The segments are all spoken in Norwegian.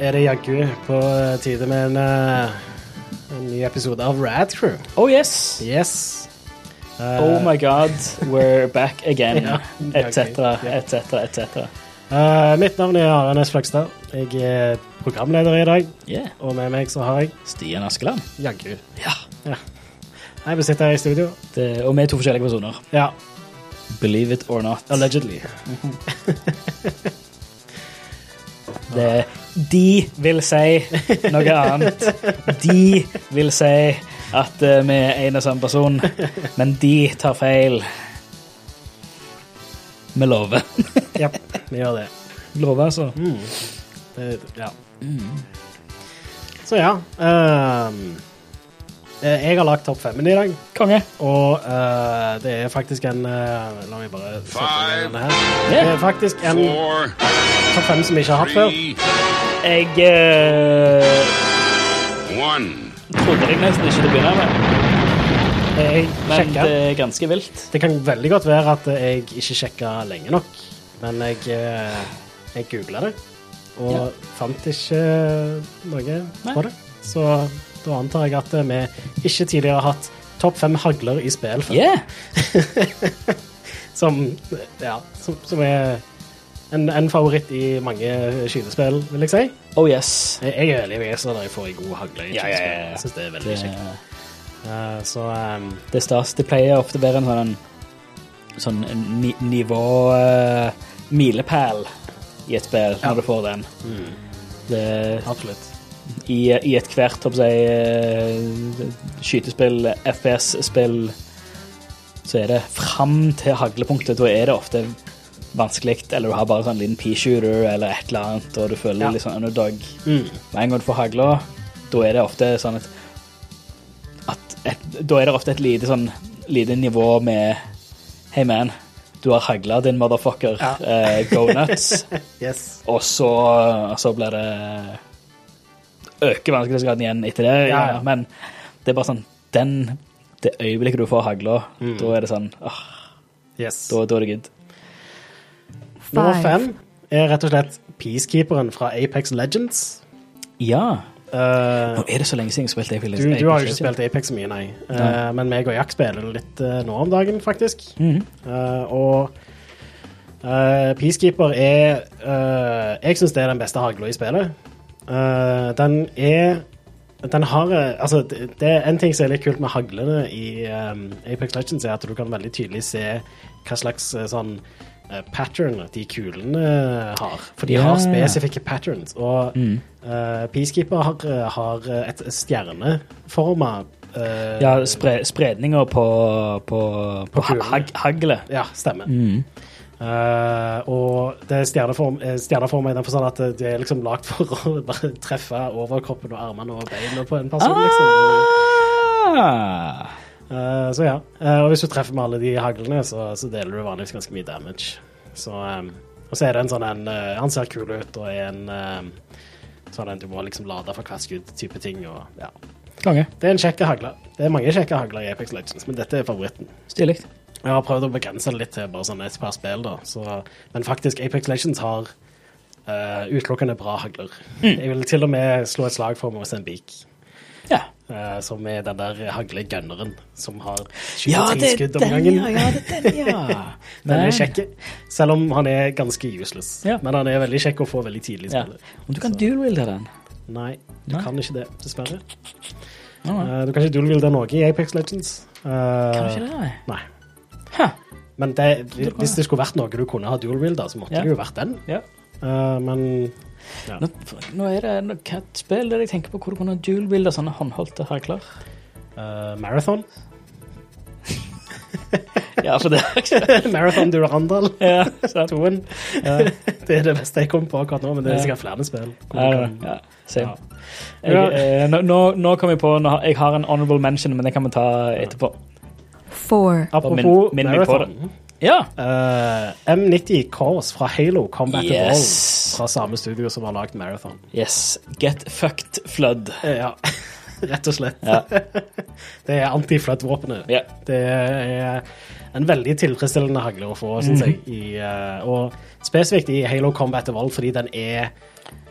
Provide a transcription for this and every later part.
Er det jaggu på tide med en, eh, en ny episode av Rad Crew. Oh yes. Yes. Uh, Oh my god, we're back again. Ja, Etc., ja. etc., etc. eh, mitt navn er Are S. Flakstad. Jeg er programleder i dag, Yeah. og med meg så har jeg Stian Askeland. jaggu. Ja. Nei, vi sitter her i studio. Det, og vi er to forskjellige personer. Ja, Believe it or not. allegedly. Det, de vil si noe annet. De vil si at eh, vi er en og samme person, men de tar feil. Vi lover. Ja, vi gjør det. Lover, altså. Mm. det ja. Så ja. eh, jeg har lagt topp femmen i dag. Konge. Og uh, det er faktisk en uh, La meg bare Five. den her. Det er faktisk en Four, topp fem som vi ikke har hatt før. Jeg uh, one. trodde jeg nesten ikke til å begynne med, Jeg men sjekka. det er ganske vilt. Det kan veldig godt være at jeg ikke sjekka lenge nok, men jeg, eh, jeg googla det og Ja. fant ikke noe på det. Så da antar jeg at vi ikke tidligere har hatt topp fem hagler i spill før. Yeah. Som, ja, som, som er en, en favoritt i mange skytespill, vil jeg si. Oh yes. Jeg, jeg er veldig begeistra når jeg får ei god hagle i Ja, ja, ja, ja. Jeg syns det er veldig Det, kjekt. Eh, så um, det er stas. Det pleier ofte å være en sånn, sånn ni, nivå eh, milepæl i et spill når du får den. Det, absolutt. I, I et hvert håper jeg, eh, skytespill, FPS-spill, så er det fram til haglepunktet. Da er det ofte vanskelig, eller du har bare sånn liten pea-shooter eller et eller annet, og du føler Ja. litt sånn underdog. Mm. Med en gang du får hagla, da er det ofte sånn at, at et, Da er det ofte et lite sånn lite nivå med Hey man, du har hagla, din motherfucker. Ja. Uh, go nuts. Yes. og så, så blir det Øker vanskelighetsgraden igjen etter det. Ja, ja. Men det er bare sånn den, Det øyeblikket du får hagla, Mm. da er det sånn åh, yes. da, da er det good. Nummer fem er rett og slett Peacekeeperen fra Apex Legends. Ja. Uh, Nå er det så lenge siden jeg spilte Apex du, du har jo ikke spilt Apex så mye, nei. Uh, Nei. men meg og Jack spiller litt uh, nå om dagen, faktisk. Mm -hmm. uh, og eh, Peacekeeper er eh, Jeg syns det er den beste hagla i spillet. Eh, den er den har eh, Altså, det, det er en ting som er litt kult med haglene i um, Apex Legends, er at du kan veldig tydelig se hva slags sånn pattern de kulene har. For de Ja. har spesifikke patterns. Og Mm. uh, Peacekeeper har, har et stjerneforma uh, Ja, spre, spredninger på, på, på på hag, haglet. Ja, stemmer. Mm. Eh, og det er stjerneform, eh, i den forstand at det er liksom lagd for å bare treffe overkroppen og armene og beina på en person. Liksom. Ah. Eh, så ja. Uh, og hvis du treffer med alle de haglene, så, så deler du vanligvis ganske mye damage. Så, um, og så er det en sånn en Han ser kul ut og er en sånn en du må liksom lade for hvert skudd-type ting. Og, ja. Det er en kjekke hagle. Det er mange kjekke hagler i Apex Legends, men dette er favoritten. Stilig. Jeg har prøvd å begrense det litt til bare sånn et par spill, da. Så, men faktisk, Apex Legends har uh, utelukkende bra hagler. Mm. Jeg vil til og med slå et slag for Mozambique, Ja. uh, som er den der haglegunneren som har Ja, 23 det er skudd om gangen. ja. ja, det er den, ja. Den er kjekk, selv om han er ganske useless. Ja. Men han er veldig kjekk å få veldig tidlig i Ja. spillet. Om du kan dual-wielde den. Nei, du Nei. kan ikke det, dessverre. Uh, du kan ikke dual-wielde noe i Apex Legends. Uh, kan du ikke det? nei? Huh. Men det, hvis det skulle vært noe du kunne ha dual-wielder, så måtte Ja. det jo vært den. Ja. Uh, men Nå, nå er det et spill der jeg tenker på hvor du kunne ha dual wielder sånne håndholdte hagler. uh, Marathon Ja, for det er ikke Marathon Durandal ja, sant. toen. Ja, Det er det beste jeg kommer på akkurat nå, men det er sikkert flere spill. ja, ja, same. Ja. Jeg, eh, nå, nå, nå kom jeg på nå, Jeg har en honorable mention, men det kan vi ta etterpå. Four. Apropos Minn- minn Marathon. Ja. Uh, M90 Cause fra Halo Combat Yes. Evolved fra samme studio som har lagd Marathon. Yes. Get fucked flood. Eh, Ja, rett og slett. Ja. Det er anti-flood-våpenet. Ja. Det er en veldig tilfredsstillende hagle å få, syns jeg. I, uh, og spesifikt i Halo Combat Evolved, fordi den er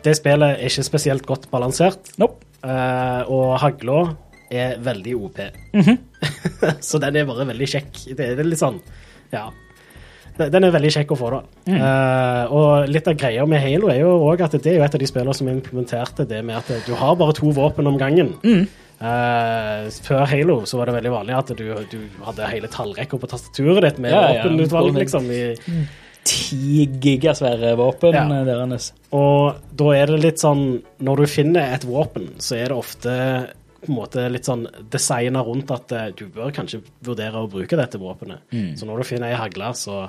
Det spillet er ikke spesielt godt balansert, Nope. Uh, og hagla er veldig OP. Så den er bare veldig kjekk. Det, er litt sånn Ja. Den er veldig kjekk å få, da. Eh, og litt av greia med Halo er jo òg at det er jo et av de spillene som implementerte det med at du har bare to våpen om gangen. Eh, før Halo så var det veldig vanlig at du, du hadde hele tallrekka på tastaturet ditt med Ja, ja, våpenutvalg, våpen. liksom. I, Ti gigasvære våpen Ja. eh, deres. og da er det litt sånn Når du finner et våpen, så er det ofte på en måte litt sånn designa rundt at eh, du bør kanskje vurdere å bruke dette våpenet. Så når du finner ei hagle, så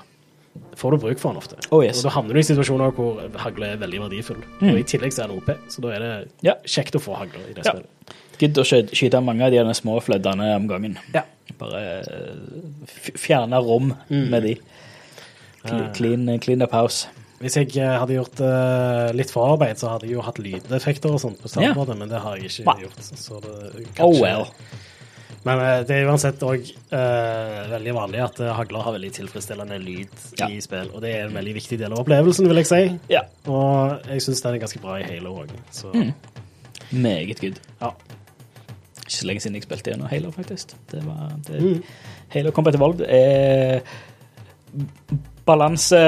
får du bruk for den ofte. Oh, yes. Og da havner du i situasjoner hvor hagle er veldig verdifull. Og i tillegg så er den OP, så da er det Ja. kjekt å få hagler i det Ja. spillet. Gidd å skyte mange av de små fleddene om gangen. Ja. Bare eh, fjerne rom Mm. med de. Clean, clean, clean up house. Hvis jeg eh, hadde gjort uh, litt forarbeid, så hadde jeg jo hatt lydeffekter og sånt på soundboardet, yeah. men det har jeg ikke gjort. Så det, Oh well. Men uh, det er uansett òg veldig vanlig at uh, hagler har veldig tilfredsstillende lyd Ja. i spill, og det er en veldig viktig del av opplevelsen, vil jeg si. Ja. Og jeg syns den er ganske bra i Halo òg, så Mm. Meget good. ja. Ikke så lenge siden jeg spilte gjennom Halo, faktisk. Det var, det, Mm. Halo Combat Evolved er balanse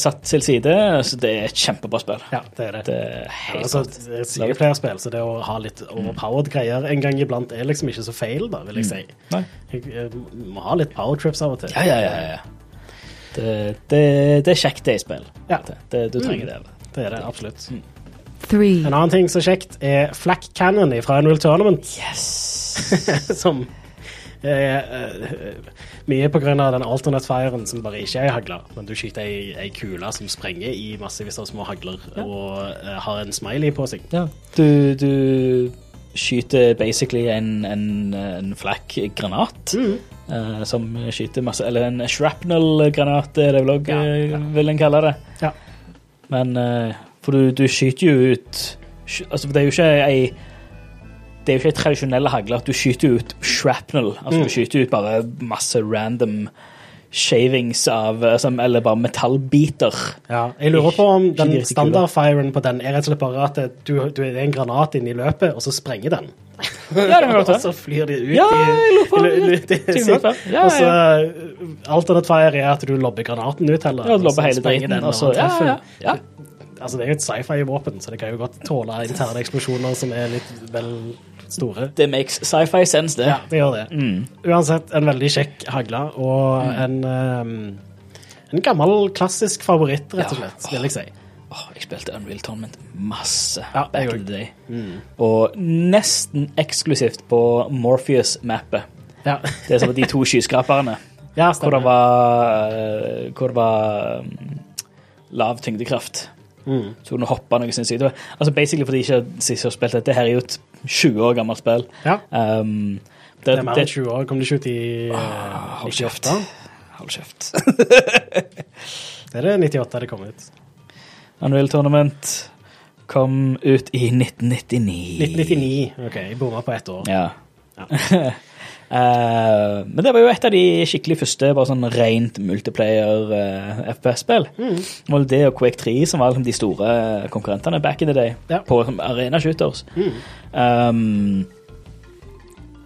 satt til side, så det er et kjempebra spill. ja, det er det. Det er Ja, helt altså, sant. det er singleplayerspill, så det å ha litt overpowered greier en gang iblant er liksom ikke så feil, da, vil jeg si. Nei. Jeg, eh, må ha litt powertrips av og til. Ja, ja, ja. ja. Det, det, det er kjekt, det i spill. Ja. Det, det, du trenger det. Det er det absolutt. three, En annen ting som er kjekt, er Flack Cannon fra Unreal Tournament. Yes! som er eh, mye på grunn av den alternate firen som bare ikke er ei hagle, men du skyter ei, ei kule som sprenger i massevis av små hagler og eh, har en smiley på seg. Ja. Du, du skyter basically en, en, en flak granat. eh, som skyter masse Eller en shrapnel-granat, er det vel òg, Ja, ja. vil en kalle det. Ja. Men eh, For du, du skyter jo ut sky- Altså, det er jo ikke ei det er jo ikke tradisjonelle tradisjonell hagle. at Du skyter ut shrapnel. Altså, Mm. Du skyter ut bare masse random shavings av altså, Eller bare metallbiter. Ja, jeg lurer på om den standardfiren på den er rett og slett bare at du, du er en granat inne i løpet, og så sprenger den. Ja, det kan godt og så flyr de ut Ja, i jeg i- i- i- være. Ja, Og så uh, alternate fire er at du lobber granaten ut heller. Ja, du lobber hele driten, og så- treffer. ja, ja, ja. Altså, det er jo et sci-fi-våpen, så det kan jo godt tåle interne eksplosjoner som er litt vel store. Det makes sci-fi sense, det. Ja, det gjør det. Mm. Uansett, en veldig kjekk hagle, og en, um, en gammel, klassisk favoritt, rett og slett, vil jeg si. Oh, jeg spilte Unreal Tournament masse Ja, back in the day. Mm. Og nesten eksklusivt på Morpheus-mappet. Ja, Det er som de to skyskraperne. ja Hvor det var, eh, hvor det var um, lav tyngdekraft. Mm. Så kunne du hoppe noe sinnssykt. Det Altså basically fordi ikke sist har spilt dette. Her er jo et 20 år gammelt spill. Ja, Um, det, det er mer enn 20 år. Kom det ikke ut i Ah, hold 98? kjeft. Hold kjeft. Er det 98 det kom ut? Unreal Tournament kom ut i 1999. 1999. OK, jeg bomma på ett år. Ja. Ja. Eh, men det var jo et av de skikkelig første bare sånn rent multiplayer uh, FPS-spill. Mm. Vel det og Quake 3 som var liksom de store konkurrentene back in the day Ja. på arena shooters. Mm. Um,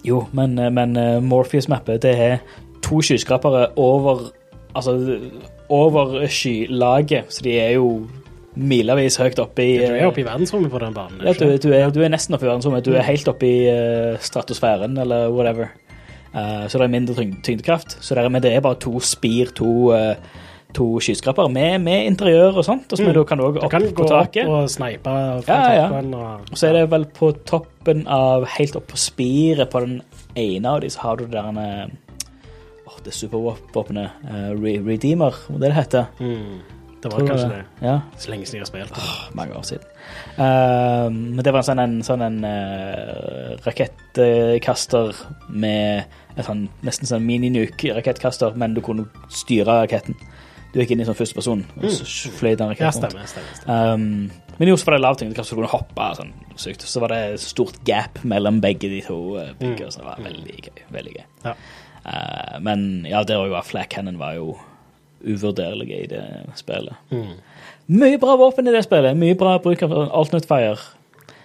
jo, men, men Morpheus-mappet, det er to skyskrapere over Altså over skylaget, så de er jo milevis høyt oppe i Du er oppe i verdensrommet på den banen. ja, du, du er, du er nesten oppe i verdensrommet. Du er helt oppe i uh, stratosfæren, eller whatever. Eh, så det er mindre tyngdekraft. Så er, men det er bare to spir, to, uh, to skyskrapere med, med interiør og sånt. Og så Mm. du kan du òg opp kan på gå opp og snipe fra Ja, ja. toppen. Og, Og så er det vel på toppen av Helt opp på spiret på den ene av de, så har du det der eh, Åh, det supervåpenet. Uh, Re Redeemer, hva det det heter? mm, det var kanskje det. Ja. Så lenge siden jeg har spilt. det. mange år siden. Eh, men det var en sånn en, sånn en uh, rakettkaster med en sånn, nesten sånn mininuke-rakettkaster, men du kunne styre raketten. Du gikk inn i sånn første person, og så fløy den raketten Ja, stemmer. stemmer, stemmer. Um, men jo, så var det lav tyngdekraft, så du kunne hoppe sånn sykt. Så var det et stort gap mellom begge de to byggene, mm. så det var veldig gøy. Veldig gøy. Ja. Uh, men ja, der òg var Flack Cannon var jo uvurderlig i det spillet. Mye bra våpen i det spillet. Mye bra bruk av alternate fire.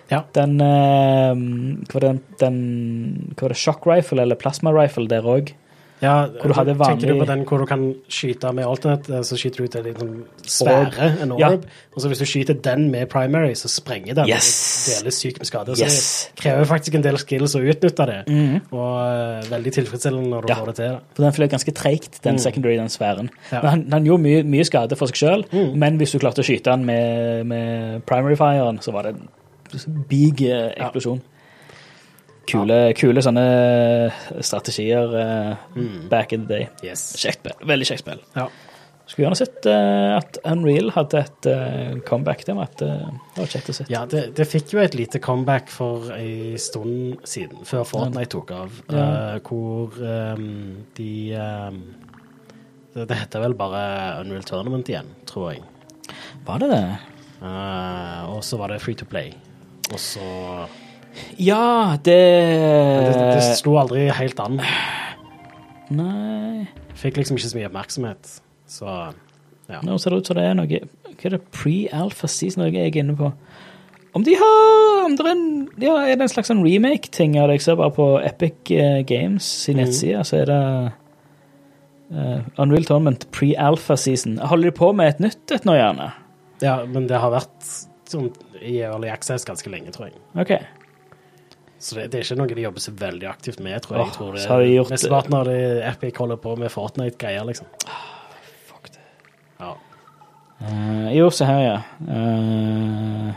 Ja. Den, uh, hva var det, den Hva var det, shock rifle eller plasma rifle der òg? Ja, Hvor du hadde Tenker du på den hvor du kan skyte med alternate, eh, så skyter du ut en liten sfære, en orb, Ja. og så hvis du skyter den med primary, så sprenger den Yes. og deler sykt med skade. Så Yes. det krever faktisk en del skills å utnytte det, og uh, veldig tilfredsstillende når du Ja. får det til. Da. For den fløy ganske treigt, den secondary, den sfæren. Ja. Men han, han gjorde mye, mye skade for seg sjøl, men hvis du klarte å skyte den med, med primary firen, så var det en big eh, eksplosjon. Kule, kule sånne strategier mm. back in the day. Yes. Kjekt spill. Veldig kjekt spill. Ja. Skulle gjerne sett eh, at Unreal hadde et eh, comeback. Det var, et, eh, det var kjekt å se. Ja, det, det fikk jo et lite comeback for en stund siden, før Fortnite tok av, Ja. eh, hvor um, de um, det, det heter vel bare Unreal Tournament igjen, tror jeg. Var det det? Eh, og så var det Free to Play. Og så Ja, det, det, det slo aldri helt an. Nei Fikk liksom ikke så mye oppmerksomhet. Så ja. Nå ser det ut som det er noe Hva er det pre-alpha season jeg er inne på? Om de har om det er, en, ja, er det en slags sånn remake-ting av det? Jeg ser bare på Epic eh, Games sin nettside, så er det uh, Unreal Tournament pre-alpha season. Holder de på med et nytt et nå, gjerne? ja, men det har vært sånn i Early Access ganske lenge, tror jeg. OK. Så det, det er ikke noe de jobber så veldig aktivt med, tror jeg. Jeg tror det, så har de gjort- Mesteparten av det Epic holder på med Fortnite-greier, liksom. Fuck det. Ja. Uh, jo, se her, ja. Uh,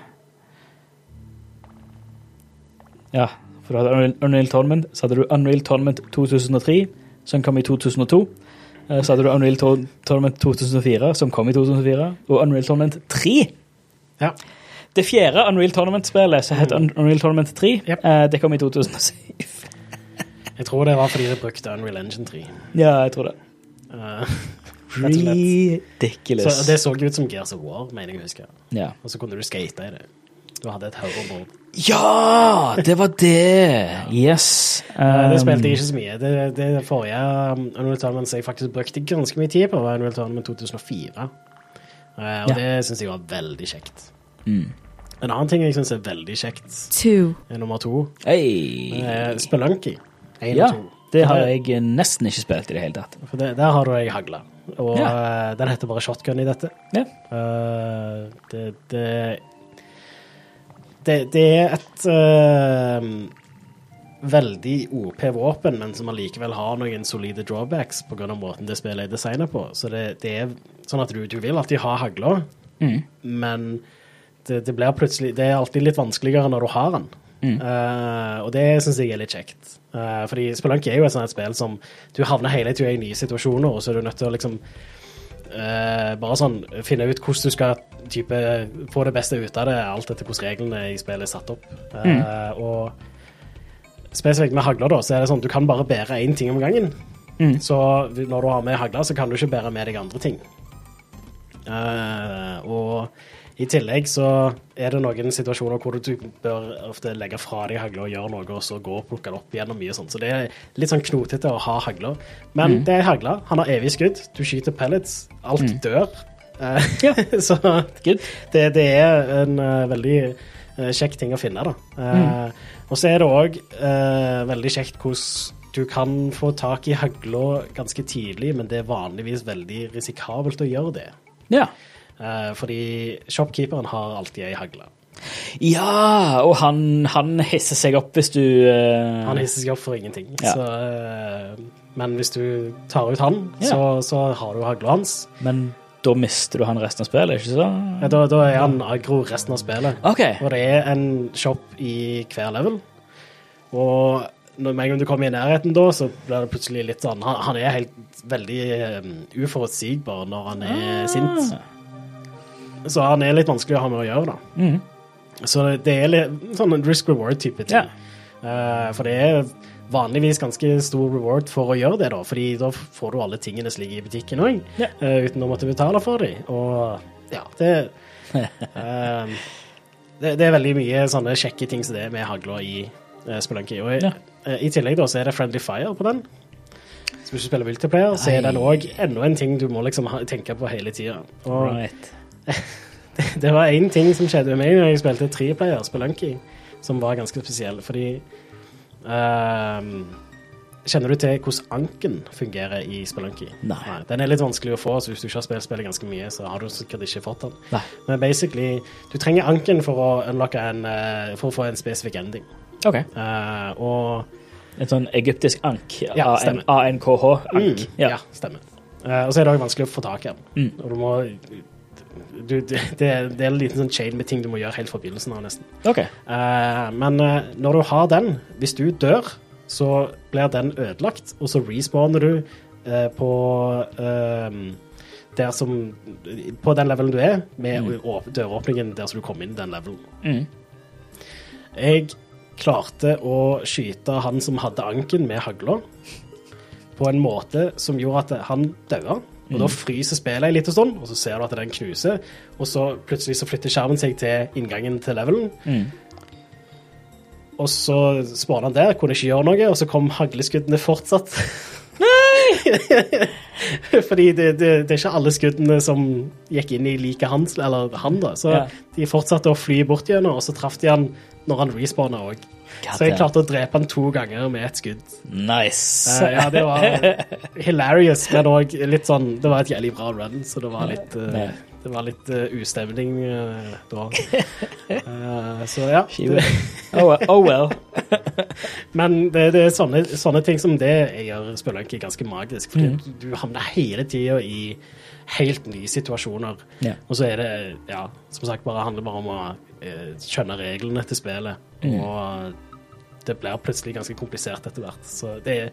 ja, for du hadde Unreal, Unreal Tournament, så hadde du Unreal Tournament 2003, som kom i 2002. Eh, Så hadde du Unreal Tournament 2004, som kom i 2004, og Unreal Tournament 3. ja. Det fjerde Unreal Tournament-spillet, som het Unreal Tournament 3, Yep. eh, det kom i 2007. Jeg tror det var fordi de brukte Unreal Engine 3. Ja, jeg tror det. Eh, slett. Ridiculous. så det så ut som Gears of War, mener jeg å huske. Ja. Og så kunne du skate i det. Du hadde et hoverboard. ja, det var det! Yes. Um, det spilte jeg ikke så mye. Det, det forrige um, Unreal Tournament som jeg faktisk brukte ganske mye tid på, var Unreal Tournament 2004. Uh, og Ja. det syns jeg var veldig kjekt. Mm. En annen ting jeg syns er veldig kjekt, two, er nummer to. Hey. Eh, Spelunky. Én Ja, og to. det har jeg nesten ikke spilt i det hele tatt. For det, der har du ei hagle. Og eh, den heter bare shotgun i dette. Ja. Uh, det, det, det Det er et eh, veldig OP-våpen, men som allikevel har noen solide drawbacks pga. måten det spillet er designa på. Så det, det er sånn at du, du vil alltid ha hagla, Mm. men det, det blir plutselig Det er alltid litt vanskeligere når du har den. Mm. Uh, og det syns jeg er litt kjekt. Uh, fordi Spelunky er jo et sånt spill som du havner hele tida i nye situasjoner, og så er du nødt til å liksom uh, bare sånn finne ut hvordan du skal type, få det beste ut av det, alt etter hvordan reglene i spillet er satt opp. Mm. Og spesifikt med hagler, da, så er det sånn du kan bare bære én ting om gangen. Mm. Så når du har med hagla, så kan du ikke bære med deg andre ting. Og i tillegg så er det noen situasjoner hvor du bør ofte legge fra deg hagla og gjøre noe, og så gå og plukke det opp igjen og mye sånt. Så det er litt sånn knotete å ha hagla. Men det er hagla. Han har evig skudd. Du skyter pellets. Alt dør. Eh, Ja. så det, det er en uh, veldig uh, kjekk ting å finne, da. Eh, Og så er det òg veldig kjekt hvordan du kan få tak i hagla ganske tidlig, men det er vanligvis veldig risikabelt å gjøre det. Ja. Eh, fordi shopkeeperen har alltid ei hagle. ja, og han, han hisser seg opp hvis du uh... Han hisser seg opp for ingenting. Ja. Så, uh, men hvis du tar ut han, Ja. så, så har du hagla hans. Men da mister du han resten av spillet, ikke så? Ja, Da, da er han agro resten av spillet. Okay. Og det er en shop i hver level. Og når med en gang du kommer i nærheten da, så blir det plutselig litt sånn Han, han er helt veldig um, uforutsigbar når han er Ah. sint. Så han er litt vanskelig å ha med å gjøre, da. Mm. Så det er litt sånn en risk reward-type ting. Yeah. Uh, for det er vanligvis ganske stor reward for å gjøre det, da. Fordi da får du alle tingene som ligger i butikken òg, Ja. uten å måtte betale for dem. Og ja, det eh, det, det er veldig mye sånne kjekke ting som det er med hagla i uh, Spelunky. Og i, Ja. eh, i tillegg da så er det Friendly Fire på den. hvis du spiller multiplayer, så er den òg enda en ting du må liksom ha, tenke på hele tida. Right. det var én ting som skjedde med meg når jeg spilte treplayer, Spelunky, som var ganske spesiell, fordi um, Kjenner du til hvordan anken fungerer i Spelunky? Nei. Den er litt vanskelig å få, så hvis du ikke har spilt spillet ganske mye, så har du sikkert ikke fått den. Nei. Men basically, du trenger anken for å en eh, For å få en spesifikk ending. OK. Uh, og En sånn egyptisk ank. Ja. ANKH-ank. Mm, ja. ja. stemmer. Uh, og så er det også vanskelig å få tak i den. Mm. Og du må du, det, det er en liten sånn chain med ting du må gjøre helt fra begynnelsen av, nesten. Okay. Eh, men eh, når du har den, hvis du dør, så blir den ødelagt, og så respawner du eh, på eh, der som På den levelen du er, med Mm. døråpningen der som du kom inn den levelen. Mm. Jeg klarte å skyte han som hadde anken med hagla, på en måte som gjorde at han daua. Og da fryser spillet en liten stund, og så ser du at den knuser. Og så plutselig så flytter skjermen seg til inngangen til levelen. Mm. Og så spåna han der, kunne ikke gjøre noe, og så kom hagleskuddene fortsatt. Nei! Fordi det, det, det er ikke alle skuddene som gikk inn i like hans, eller han da. Så Ja. de fortsatte å fly bort gjennom, og så traff de han når han respawna òg. Så jeg klarte å drepe han to ganger med ett skudd. Nice. Uh, ja, det var hilarious, men òg litt sånn Det var et jævlig bra run, så det var litt uh, Det var litt uh, ustemning uh, da. Uh, så ja. Det, oh, well- oh well. men det, det er sånne, sånne ting som det gjør Spelunky ganske magisk. Fordi mm. du, du havner hele tida i helt nye situasjoner. Yeah. Og så er det, ja, som sagt, bare handler bare om å skjønne reglene til spillet. Mm. Og det blir plutselig ganske komplisert etter hvert. Så det er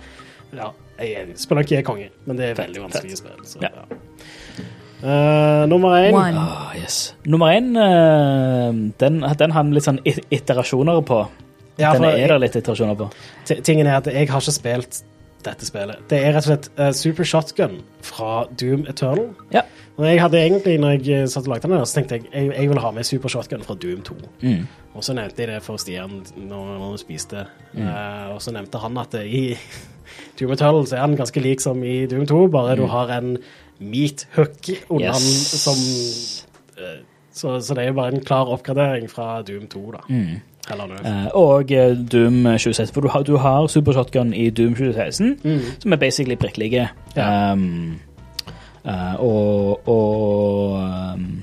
Ja, jeg- Spelunky er konge, men det er veldig vanskelig spill. Så, Ja. Eh, nummer én. Ah, yes. Nummer én, uh, den, den har vi litt sånn iterasjoner på. Ja, den er det litt iterasjoner på. Tingen er at jeg har ikke spilt dette spillet. Det er rett og slett uh, Super Shotgun fra Doom Eternal. Ja. Og jeg hadde egentlig, når jeg eh, satt og lagde den, så tenkte jeg jeg, jeg vil ha med Super Shotgun fra Doom 2. Mm. Og så nevnte jeg det for Stian når, når vi spiste. Uh, og så nevnte han at det, i Doom Eternal så er han ganske lik som i Doom 2, bare du har en meat hook under Yes. han som uh, så, så det er jo bare en klar oppgradering fra Doom 2, da. Mm. Eller. Eh, og eh, Doom 2016. For du har, du har Super Shotgun i Doom 2016, Mm. som er basically prikklige. Ja. Um, uh, og og um,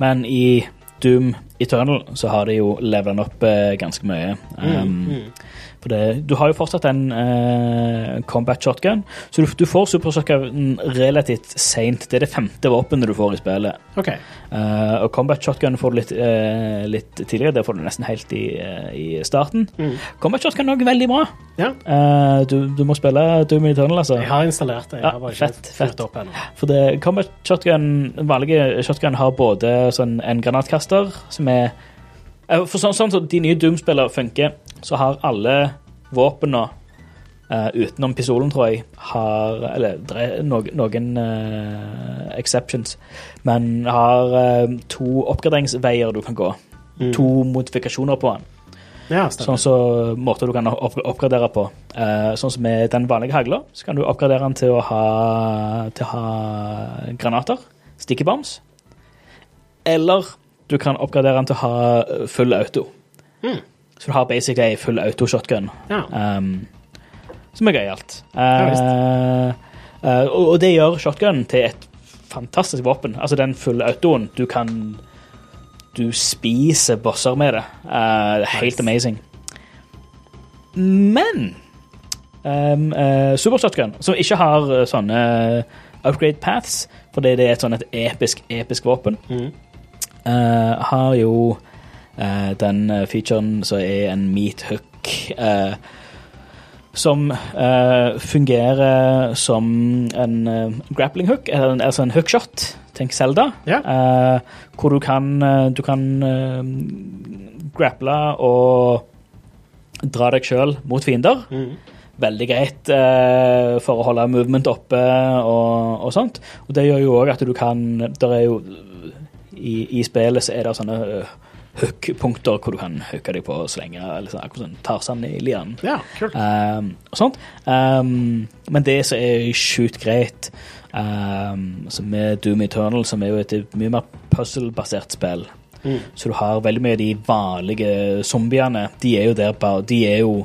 Men i Doom Eternal så har de jo levela den opp uh, ganske mye. Um, mm. For det, du har jo fortsatt en eh, combat shotgun, så du, du får super shotgun relativt seint. Det er det femte våpenet du får i spillet. Okay. Eh, og combat shotgun får du litt, eh, litt tidligere. Det får du nesten helt i, eh, i starten. Mm. Combat shotgun er òg veldig bra. Ja. Eh, du, du må spille Doom Eternal, altså. Jeg har installert det. Jeg Ja, har bare ikke fett, fett. opp ennå. For det, combat shotgun, vanlige shotgun har både sånn en granatkaster, som er For sånn, sånn som de nye Doom-spillene funker, så har alle våpnene Uh, utenom pistolen, tror jeg, har Eller er noen, noen eh, exceptions, men har uh, to oppgraderingsveier du kan gå. Mm. To modifikasjoner på den. Ja, Sånn som så måter du kan opp oppgradere på. Eh, sånn som med den vanlige hagla, så kan du oppgradere den til å ha, til å ha granater, Stikkebombs. Eller du kan oppgradere den til å ha eh, full auto. Mm. Så du har basically ei full auto-shotgun, Ja. um, som er gøyalt. Eh, eh, og, det gjør shotgun til et fantastisk våpen. Altså den fulle autoen. Du kan Du spiser bosser med det. Uh, helt Nice. amazing. Men um, uh, Super Shotgun, som ikke har sånne upgrade paths, fordi det er et sånn et episk, episk våpen, Mm. Eh, har jo uh, den eh, featuren som er en meat hook, Uh, som fungerer som en grappling hook, en- altså en hookshot. Tenk Selda. Eh, hvor du kan, du kan grapple og dra deg sjøl mot fiender. Mm. Veldig greit eh, for å holde movement oppe og, og sånt. Og det gjør jo òg at du kan Der er jo i, I spillet så er det sånne eh, hook-punkter hvor du kan hooke deg på så lenge, eller sånn, akkurat sånn Tarzan i lianen. Ja, kult. Um, og sånt. Um, men det som er sjukt greit um, altså med Doom Eternal, som er jo et mye mer puzzle-basert spill, Mm. så du har veldig mye av de vanlige zombiene. De er jo der bare De er jo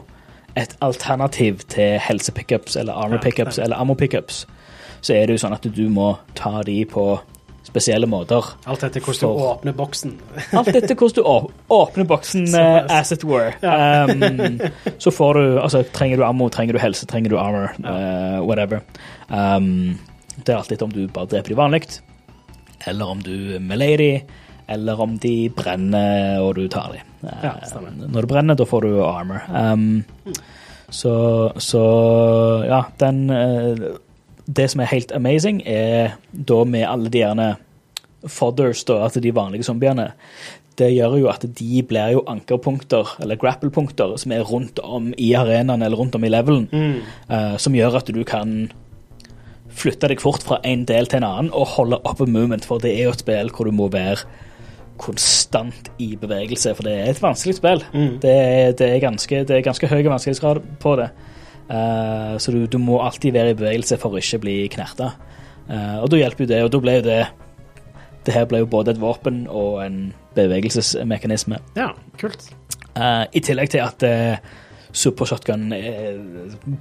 et alternativ til helse-pickups eller armor pickups ja, eller ammo pickups. Så er det jo sånn at du må ta de på spesielle måter. Alt etter hvordan du åpner boksen. Alt etter hvordan du åpner boksen, eh, as it were. Um, så får du Altså, trenger du ammo, trenger du helse, trenger du armor, uh, whatever. Um, det er alt etter om du bare dreper de vanlig, eller om du meleer de, eller om de brenner og du tar de. Uh, Ja, når du brenner, da får du armor. Um, så, så ja, den Det som er helt amazing, er da med alle de gjerne fodders, da, altså de vanlige zombiene, det gjør jo at de blir jo ankerpunkter, eller grapple-punkter, som er rundt om i arenaen eller rundt om i levelen, eh, som gjør at du kan flytte deg fort fra en del til en annen og holde oppe movement, for det er jo et spill hvor du må være konstant i bevegelse, for det er et vanskelig spill. Det, er, det, er ganske, det er ganske høy vanskelighetsgrad på det. Eh, så du, du må alltid være i bevegelse for å ikke bli knerta. Eh, og da hjelper jo det, og da ble jo det Det her ble jo både et våpen og en bevegelsesmekanisme. Ja, kult. Eh, I tillegg til at uh, Super Shotgun er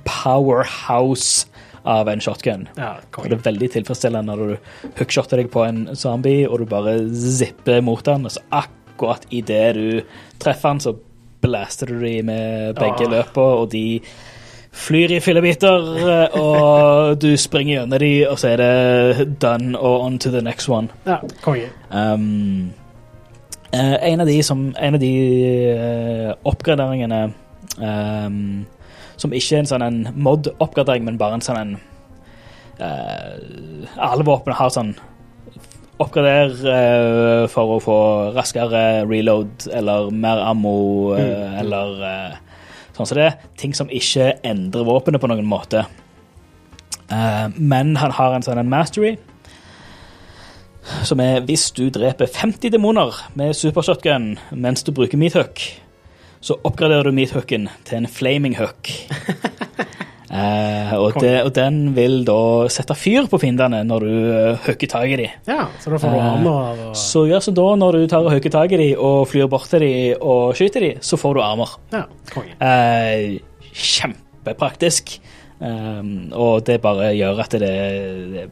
powerhouse av en shotgun. Ja, Og det er veldig tilfredsstillende når du hookshotter deg på en zombie, og du bare zipper mot den, og så akkurat idet du treffer den, så blaster du dem med begge Ah. løpene, og de flyr i fillebiter, eh, og du springer gjennom de, og så er det done og on to the next one. Ja, konge. Um, eh, en av de, som, en av de uh, oppgraderingene um, som ikke er en sånn mod-oppgradering, men bare en sånn en uh, Alle våpen har sånn Oppgrader uh, for å få raskere reload eller mer ammo mm. eller sånn som det. Ting som ikke endrer våpenet på noen måte. Uh, men han har en sånn en mastery som er hvis du dreper 50 demoner med supershotgun mens du bruker meathook, så oppgraderer du meathooken til en flaming hook. Eh, og, det, og den vil da sette fyr på fiendene når du hooker tak i dem. Ja, så da får du Eh, armer og Så gjør så da når du tar og hooker tak i dem og flyr bort til dem og skyter dem, så får du armer. Ja, konge. Eh, kjempepraktisk. Um, og det bare gjør at det, det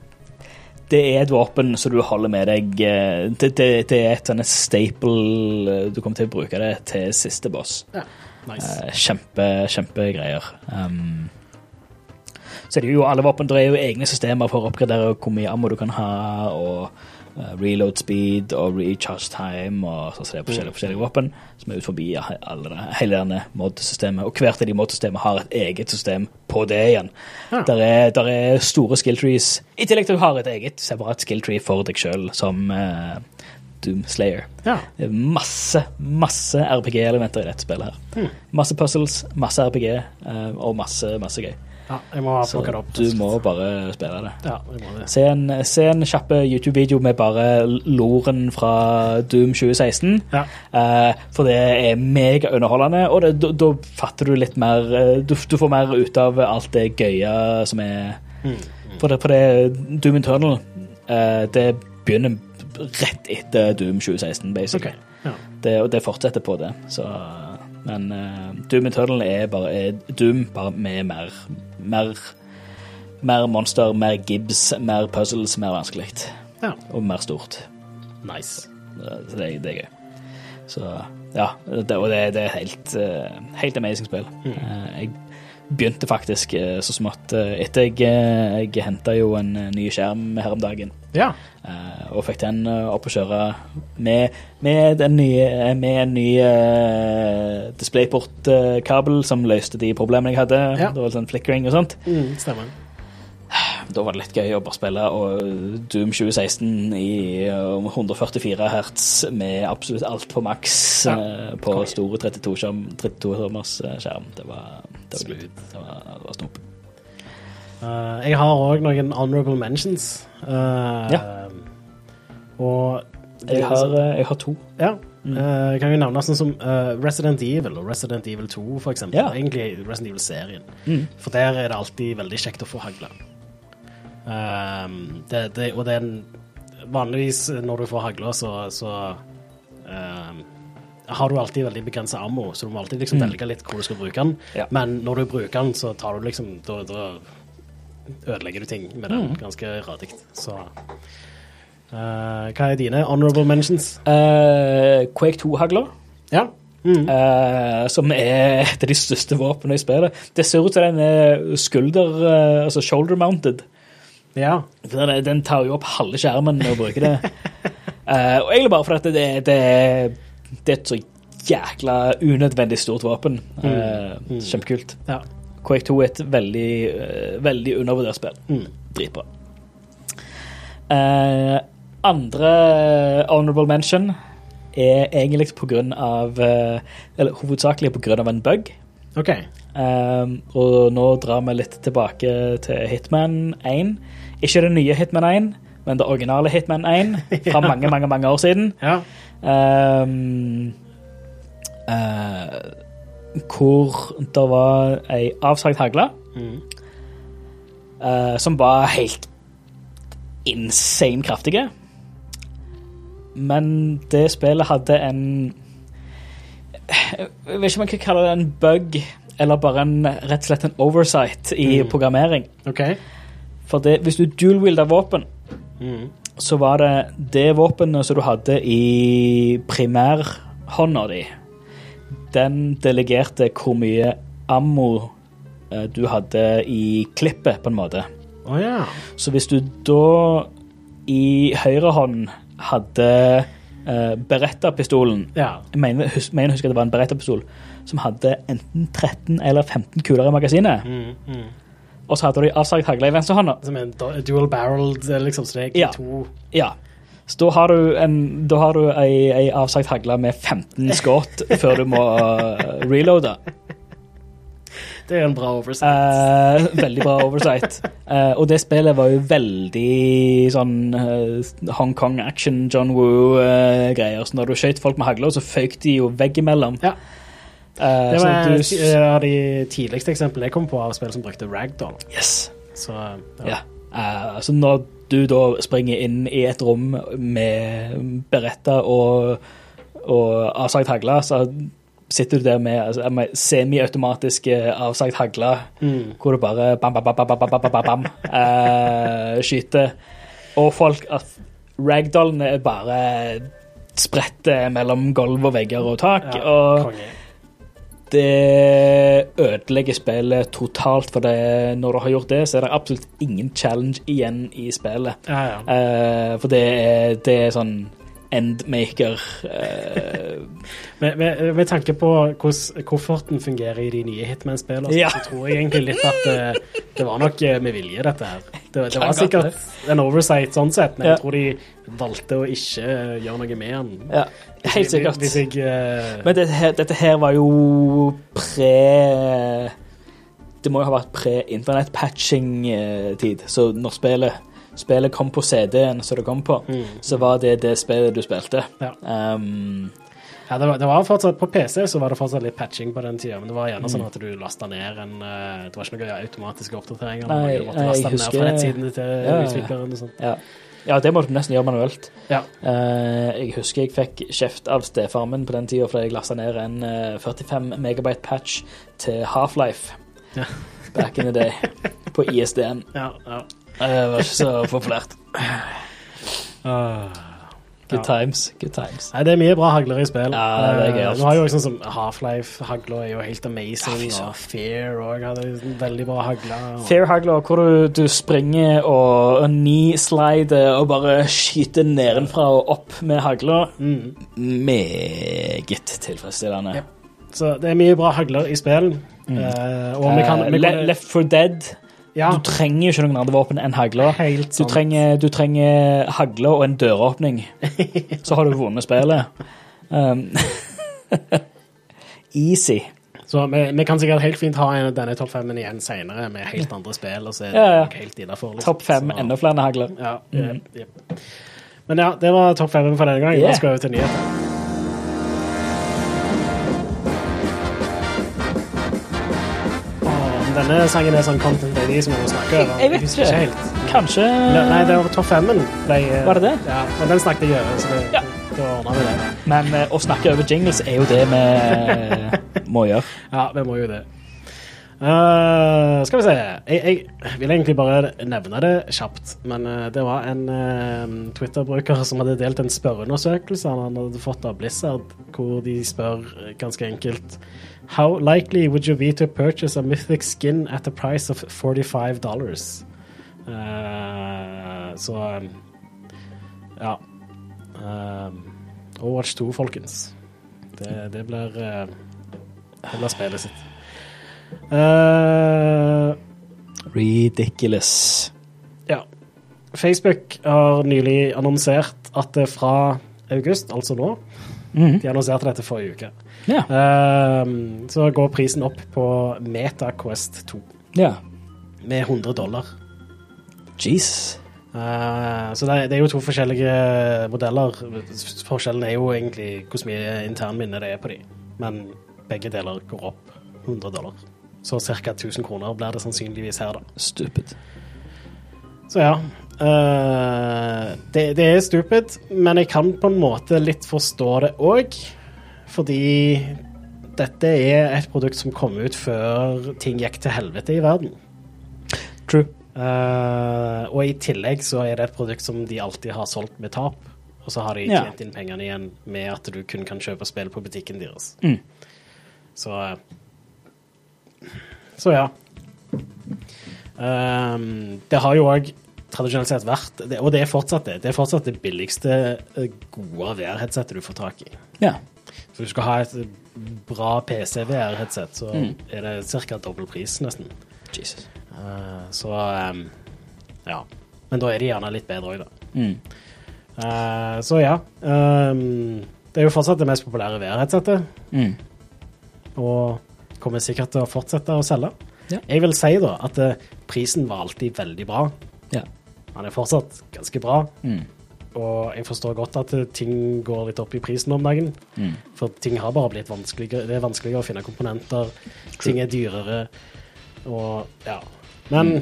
Det er et våpen som du holder med deg eh, Det, det, er et sånn staple eh, Du kommer til å bruke det til siste boss. Ja, nice. uh, kjempe, kjempegreier. Um, så er det jo alle våpen Det er jo egne systemer for å oppgradere hvor mye ammo du kan ha, og uh, reload speed og recharge time og sånn som det er forskjellige, forskjellige våpen som er ut forbi ja, alle, hele denne mod-systemet. Og hvert av de mod-systemene har et eget system på det igjen. Ja. Der, er, der er store skill trees, i tillegg til at du har et eget separat skill tree for deg sjøl som uh, Doom Slayer. Ja, Det er masse, masse RPG-elementer i dette spillet her. Masse puzzles, masse RPG eh, og masse, masse gøy. Ja jeg må Så plukke det opp. du må bare spille det. Ja, jeg må det. Se en, se en kjappe YouTube-video med bare loren fra Doom 2016. Ja. Eh, for det er megaunderholdende, og det- da da fatter du litt mer eh, du, du får mer ut av alt det gøye som er For det, for det Doom Internal, eh, det begynner rett etter Doom 2016, Ok. basically. Ja. Det, og det fortsetter på det. Så, men uh, Doom Eternal er bare er Doom bare med mer, mer Mer monster, mer gibbs, mer puzzles, mer vanskelig. ja. Og mer stort. Nice. Så det, det er gøy. Så ja. Det, og det, det er helt, eh, helt amazing spill. Eh, Jeg begynte faktisk så smått etter jeg, jeg henta jo en ny skjerm her om dagen. Ja. Eh, og fikk den eh, opp å kjøre med, med, den nye, eh, med en ny uh, DisplayPort-kabel som løste de problemene jeg hadde. Ja. Det var sånn flickering og sånt. Mm, stemmer. Da var det litt gøy å bare spille og Doom 2016 i eh, 144 hertz med absolutt alt på maks Ja. på Konge. store 32-tommers 32 skjerm. Det var, det var, det var, det var snop. Uh, jeg har òg noen honorable mentions. Uh, Ja. Og Jeg har, eh, jeg har to. Ja. Eh, kan vi nevne sånn som uh, Resident Evil og Resident Evil 2, for eksempel. Ja. Egentlig Resident Evil-serien. Mm. For der er det alltid veldig kjekt å få hagle. Um, det, det, og det er en, vanligvis når du får hagle, så, så um, har du alltid veldig begrensa ammo, så du må alltid liksom velge litt hvor du skal bruke den. Ja. Men når du bruker den, så tar du liksom Da, da ødelegger du ting med den ganske radig. Så eh, Hva er dine honorable mentions? Uh, Quake 2-hagler. Ja. Mm. Uh, som er et av de største våpnene i spillet. Det ser ut som den er skulder, altså shoulder mounted. ja. Den, den tar jo opp halve skjermen når du bruker det. Og egentlig bare fordi at det, det, det er et så jækla unødvendig stort våpen. Eh, Kjempekult. ja. Quake 2 er et veldig, veldig undervurdert spill. Mm. Dritbra. Eh, andre honorable mention er egentlig på grunn av eh, Eller hovedsakelig på grunn av en bug. OK. Um, og nå drar vi litt tilbake til Hitman 1. Ikke det nye Hitman 1, men det originale Hitman 1 fra mange, mange mange år siden. Ja. Um, uh, hvor det var ei avsagt hagle Mm. uh, som var helt insane kraftige. Men det spillet hadde en Jeg vet ikke om jeg kan kalle det en bug, eller bare en, rett og slett en oversight i Mm. programmering. Okay. For det, hvis du dual-wielda våpen, Mm. så var det det våpenet som du hadde i primærhånda di. Den delegerte hvor mye ammo eh, du hadde i klippet, på en måte. Oh, yeah. Så hvis du da i høyre hånd hadde uh, Beretta-pistolen Ja. Jeg mener, hus, mener å huske at det var en Beretta-pistol som hadde enten 13 eller 15 kuler i magasinet. Mm, mm. Og så hadde du avsagt hagle i venstrehånda. Som en dual barreled, liksom, så det er Ja. to Ja. Så da har du, en, da har du ei, ei avsagt hagle med 15 skudd før du må uh, reloade. Det er en bra oversight. Eh, veldig bra oversight. Eh, og det spillet var jo veldig sånn eh, Hong Kong action, John Woo-greier. så når du skøyt folk med hagler, så føyk de jo veggimellom. Ja. Eh, det var du, et av de tidligste eksemplene jeg kom på av spill som brukte ragdoll. yes. Så Ja. Eh, så når du da springer inn i et rom med beretta og, og avsagt hagle, så sitter du der med, altså, med semiautomatiske avsagt hagle, mm. hvor du bare bam, bam, bam, bam, bam, bam, bam, bam uh, skyter. Og folk at ragdollene er bare spretter mellom gulv og vegger og tak. Ja, og konge. det ødelegger spillet totalt, for det, når du har gjort det, så er det absolutt ingen challenge igjen i spillet. Ja, ja. Uh, for det det er sånn endmaker eh, Med, med, med tanke på hvordan kofferten fungerer i de nye Hitman-spillene, Ja. så tror jeg egentlig litt at det, det var nok eh, med vilje, dette her. Det, det var sikkert en oversight sånn sett, men Ja. jeg tror de valgte å ikke eh, gjøre noe med den. Ja, helt sikkert. Hvis jeg uh... Men dette her, dette her var jo pre Det må jo ha vært pre-internettpatching-tid. Så når spillet, spillet kom på CD-en som det kom på, Mm. så var det det spillet du spilte. Ja. Um, Ja, det var, det var fortsatt, På PC så var det fortsatt litt patching på den tida, men det var Mm. gjerne sånn at du lasta ned en eh, Det var ikke noen automatiske oppdateringer. Nei, du måtte laste ned fra nettsidene til Ja, utvikleren og sånt. ja. ja, det måtte du nesten gjøre manuelt. Ja. Uh, jeg husker jeg fikk kjeft av stefaren min på den tida fordi jeg lasta ned en eh, 45 megabyte patch til Half-Life back in the day på ISD-en. Ja, ja. Eh, Det var ikke så populært. Good times. Good times. Nei, det er mye bra hagler i spill. Ja, det er gøy, Eh. Du har jo sånn som Half-Life-hagla er jo helt amazing, Ja, og Fair òg hadde en veldig bra hagle. og- Fair hagler, hvor du, du springer og, og knee-slider og bare skyter nedenfra og opp med hagla. Mm. Meget tilfredsstillende. Ja. Så det er mye bra hagler i spill. Eh, og vi kan, Eh, kan Left for Dead. Ja, Du trenger jo ikke noen andre våpen enn hagla. Du trenger, du trenger hagle og en døråpning. Så har du vunnet spillet. Um, easy. Så vi, vi kan sikkert helt fint ha en, denne topp femmen igjen senere med helt andre spill. og så er det Ja, ja. helt innenfor, liksom. Topp fem, enda flere hagler. Ja, mm. yep, yep. Men ja, det var topp fem for denne gang. Yeah. Da skal vi over til nyheter. Denne sangen er sånn content ID som vi må snakke over. Jeg vet ikke. ikke. helt. Kanskje Nei, det var topp femmen. eh, Var det det? Ja, men den snakket jeg over, så det, Ja. da ordna vi det. Men eh, å snakke over jingles er jo det vi eh, må gjøre. Ja, vi må jo det. Uh, skal vi se jeg, jeg vil egentlig bare nevne det kjapt, men uh, det var en uh, Twitter-bruker som hadde delt en spørreundersøkelse han hadde fått av Blizzard, hvor de spør ganske enkelt How likely would you be to purchase a mythic skin at the price of 45 dollars? Uh, så um, ja. Um, Overwatch 2, folkens. Det, det blir uh, Det blir spillet sitt. Uh, Ridiculous. ja. Facebook har nylig annonsert at det fra august, altså nå Mhm. De annonserte dette forrige uke. Ja. Um, så går prisen opp på MetaQuest 2 ja. med 100 dollar. Jeez. Uh, så det, er- det er jo to forskjellige modeller. Forskjellen er jo egentlig hvor mye internminne det er på de. Men begge deler går opp 100 dollar. Så ca. 1000 kroner blir det sannsynligvis her, da. Stupid. Så ja. Uh, det, det er stupid, men jeg kan på en måte litt forstå det òg. Fordi dette er et produkt som kom ut før ting gikk til helvete i verden. True. Uh, og i tillegg så er det et produkt som de alltid har solgt med tap. Og så har de Ja. tjent inn pengene igjen med at du kun kan kjøpe spill på butikken deres. Mm. Så eh, Så ja. Um, det har jo òg tradisjonelt sett vært, og det er fortsatt det, det er fortsatt det billigste gode VR-headsetet du får tak i. Ja. Så du skal ha et bra PC-VR-headset, så Mm. er det ca. dobbel pris, nesten. Jesus. Uh, så um, ja. Men da er de gjerne litt bedre òg, da. Mm. Uh, så ja. Um, det er jo fortsatt det mest populære VR-headsetet, Mm. og kommer sikkert til å fortsette å selge. Ja. Jeg vil si da at uh, prisen var alltid veldig bra. Ja. Han er fortsatt ganske bra, Mm. Og jeg forstår godt at ting går litt opp i prisen om dagen. Mm. For ting har bare blitt vanskeligere. Det er vanskeligere å finne komponenter. Ting er dyrere. Og ja. Men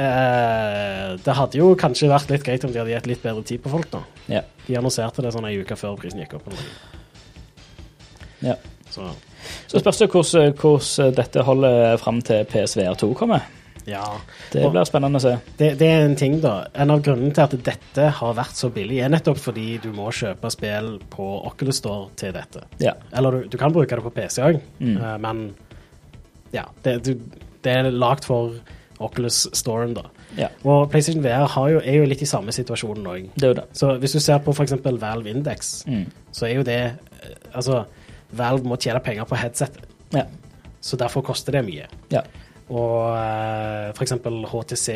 eh, det hadde jo kanskje vært litt greit om de hadde gitt litt bedre tid på folk, da. Yeah. De annonserte det sånn ei uke før prisen gikk opp. Ja. Yeah. Så Så spørs det hvordan, hvordan dette holder fram til PSVR 2 kommer. Ja. Det blir spennende å se. Det, det er en ting, da. En av grunnene til at dette har vært så billig, er nettopp fordi du må kjøpe spill på Oculus Store til dette. Ja. Eller du, du kan bruke det på PC òg, Mm. men ja. Det, du, det er lagd for Oculus Storen, da. Ja. Og PlayStation VR har jo, er jo litt i samme situasjonen òg. Det jo det. Så hvis du ser på f.eks. Valve Index, Mm. så er jo det eh, Altså, Valve må tjene penger på headsetet, Ja. så derfor koster det mye. ja. Og eh, f.eks. HTC,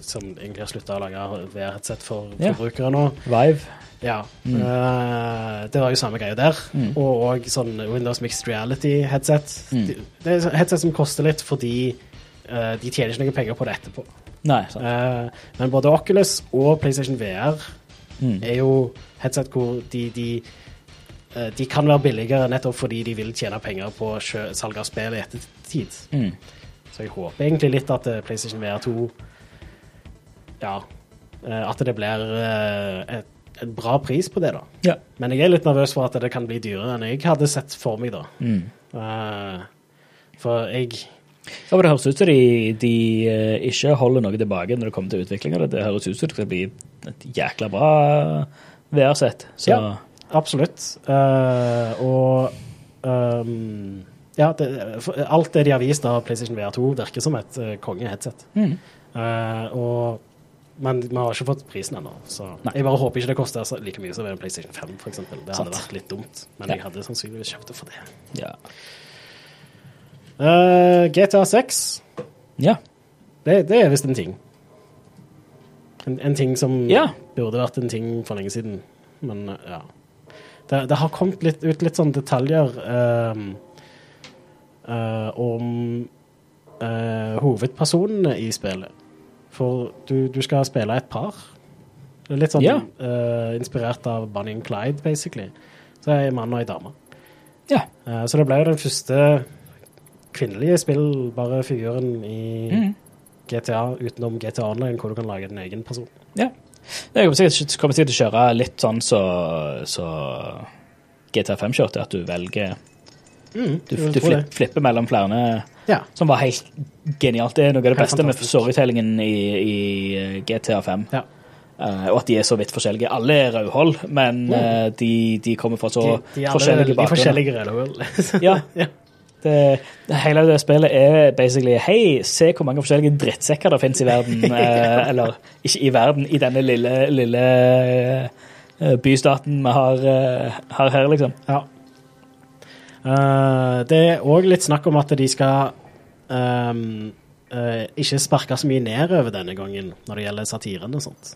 som egentlig har slutta å lage VR-headset for forbrukere nå. Vive. Ja. Mm. eh, det var jo samme greie der. Mm. Og og sånn Windows Mixed Reality-headset. Mm. De- Det er headset som koster litt fordi eh, de tjener ikke noe penger på det etterpå. Nei. Eh, men både Oculus og PlayStation VR Mm. er jo headset hvor de, de eh, de kan være billigere nettopp fordi de vil tjene penger på salg av spill i ettertid. Mm. Så jeg håper egentlig litt at eh, PlayStation VR 2 Ja. eh, At det blir et, et, bra pris på det, da. Ja. Men jeg er litt nervøs for at det kan bli dyrere enn jeg hadde sett for meg, da. Mm. Eh, for jeg Ja, men Det høres ut som de, de eh, ikke holder noe tilbake når det kommer til utvikling det. Høres ut som det skal bli et jækla bra VR-sett. Ja. Absolutt. Uh, og ehm, Ja, det, alt det de har vist av PlayStation VR 2, virker som et uh, konge-headset. Mm. Uh, men vi har ikke fått prisen ennå, så Nei. jeg bare håper ikke det koster like mye som en PlayStation 5, f.eks. Det hadde Sant. vært litt dumt, men Ja. jeg hadde sannsynligvis kjøpt det for det. ja. Uh, GTA 6, ja. det, det er visst en ting. En, en ting som Ja. burde vært en ting for lenge siden, men eh, ja. Det, det har kommet litt, ut litt sånne detaljer eh, om eh, hovedpersonene i spillet. For du, du skal spille et par. Det er litt sånn Ja. uh, inspirert av Bonnie and Clyde, basically. Så er en mann og ei dame. Ja. Uh, så det ble jo den første kvinnelige spillbare figuren i mm. GTA utenom GTA Online, hvor du kan lage din egen person. Ja. Det kommer sikkert, kommer sikkert til å kjøre litt sånn så, så GTA 5 kjørte, at du velger Du, du flipper, flipper mellom flere Ja. Som var helt genialt. Det er noe av det beste med storytellingen i, i GTA 5. ja. Uh, og at de er så vidt forskjellige. Alle er rødhold, men uh, de, de kommer fra så De, de forskjellige bakgrunner. forskjellige reloer. Ja. Ja. Det, hele det spillet er basically Hei, se hvor mange forskjellige drittsekker det finnes i verden. eh, eller ikke i verden, i denne lille, lille eh, bystaten vi har, eh, har her, liksom. Ja. Eh, det er òg litt snakk om at de skal um, uh, ikke sparke så mye nedover denne gangen når det gjelder satiren og sånt.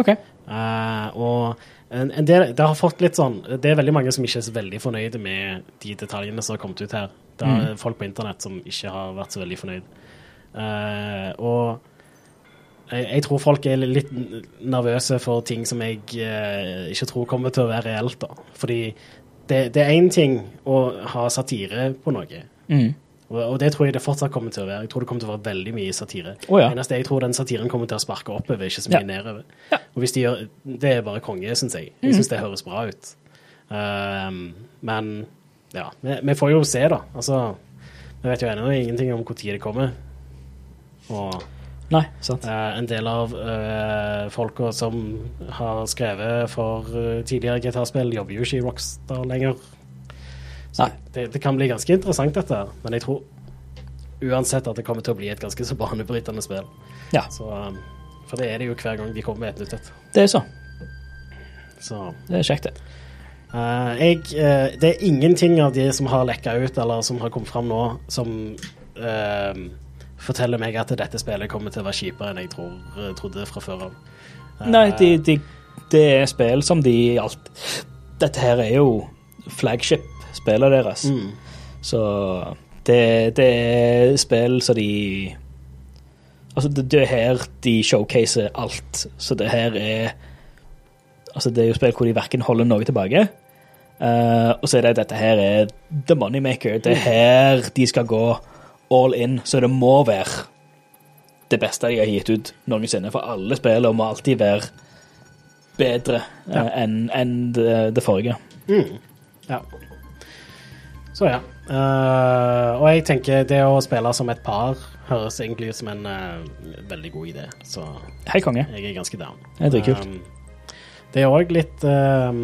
OK. Uh, og en, en del, det har fått litt sånn Det er veldig mange som ikke er så veldig fornøyde med de detaljene som har kommet ut her. Det er folk på internett som ikke har vært så veldig fornøyd. Og jeg, jeg tror folk er litt nervøse for ting som jeg eh, ikke tror kommer til å være reelt. da. Fordi det, det er én ting å ha satire på noe. Mm. Og, det tror jeg det fortsatt kommer til å være. Jeg tror det kommer til å være veldig mye satire. Oh, ja. Eneste jeg tror den satiren kommer til å sparke oppover, ikke så mye Ja. nedover. Og hvis de gjør Det er bare konge, syns jeg. Jeg syns det høres bra ut. Um, men ja, vi, vi får jo se, da. Altså, vi vet jo ennå ingenting om når det kommer. Og Nei, sant. eh, en del av eh, folka som har skrevet for eh, tidligere gitarspill, jobber jo ikke i Rockstar lenger. Så det, det kan bli ganske interessant, dette. Men jeg tror uansett at det kommer til å bli et ganske så banebrytende spill. Ja, Så, um, for det er det jo hver gang de kommer med et nytt et. det er så. Så Det er kjekt, det. Uh, jeg, uh, Det er ingenting av de som har lekka ut, eller som har kommet fram nå, som eh, forteller meg at dette spillet kommer til å være kjipere enn jeg tror, eh, trodde fra før av. Eh, Nei, de, de, det er spill som de alt Dette her er jo flagship-spillet deres. Mm. Så det, det er spill som de Altså, det, det er her de showcaser alt. Så det her er Altså, det er jo spill hvor de verken holder noe tilbake. Uh, og så er det dette her er the moneymaker. Det er her de skal gå all in. Så det må være det beste de har gitt ut noensinne. For alle spillene må alltid være bedre eh, Ja. enn en det, det forrige. Ja. Så ja. Uh, og jeg tenker det å spille som et par høres egentlig ut som en uh, veldig god idé. Så Hei, konge. jeg er ganske down. Det er dritkult. Um, det er òg litt um,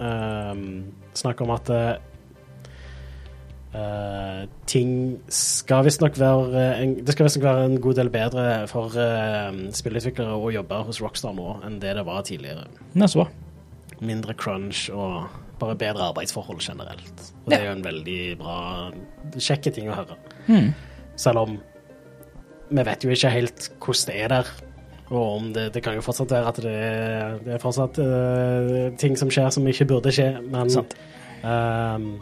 um, snakk om at uh, uh, ting skal visstnok være en, Det skal visstnok være en god del bedre for uh, spillutviklere å jobbe hos Rockstar nå enn det det var tidligere. Nei. Mindre crunch og bare bedre arbeidsforhold generelt. Og det er jo en veldig bra, kjekke ting å høre. Mm. Selv om vi vet jo ikke helt hvordan det er der. Og om det, det kan jo fortsatt være at det det er fortsatt uh, ting som skjer som ikke burde skje, men Sant. ehm,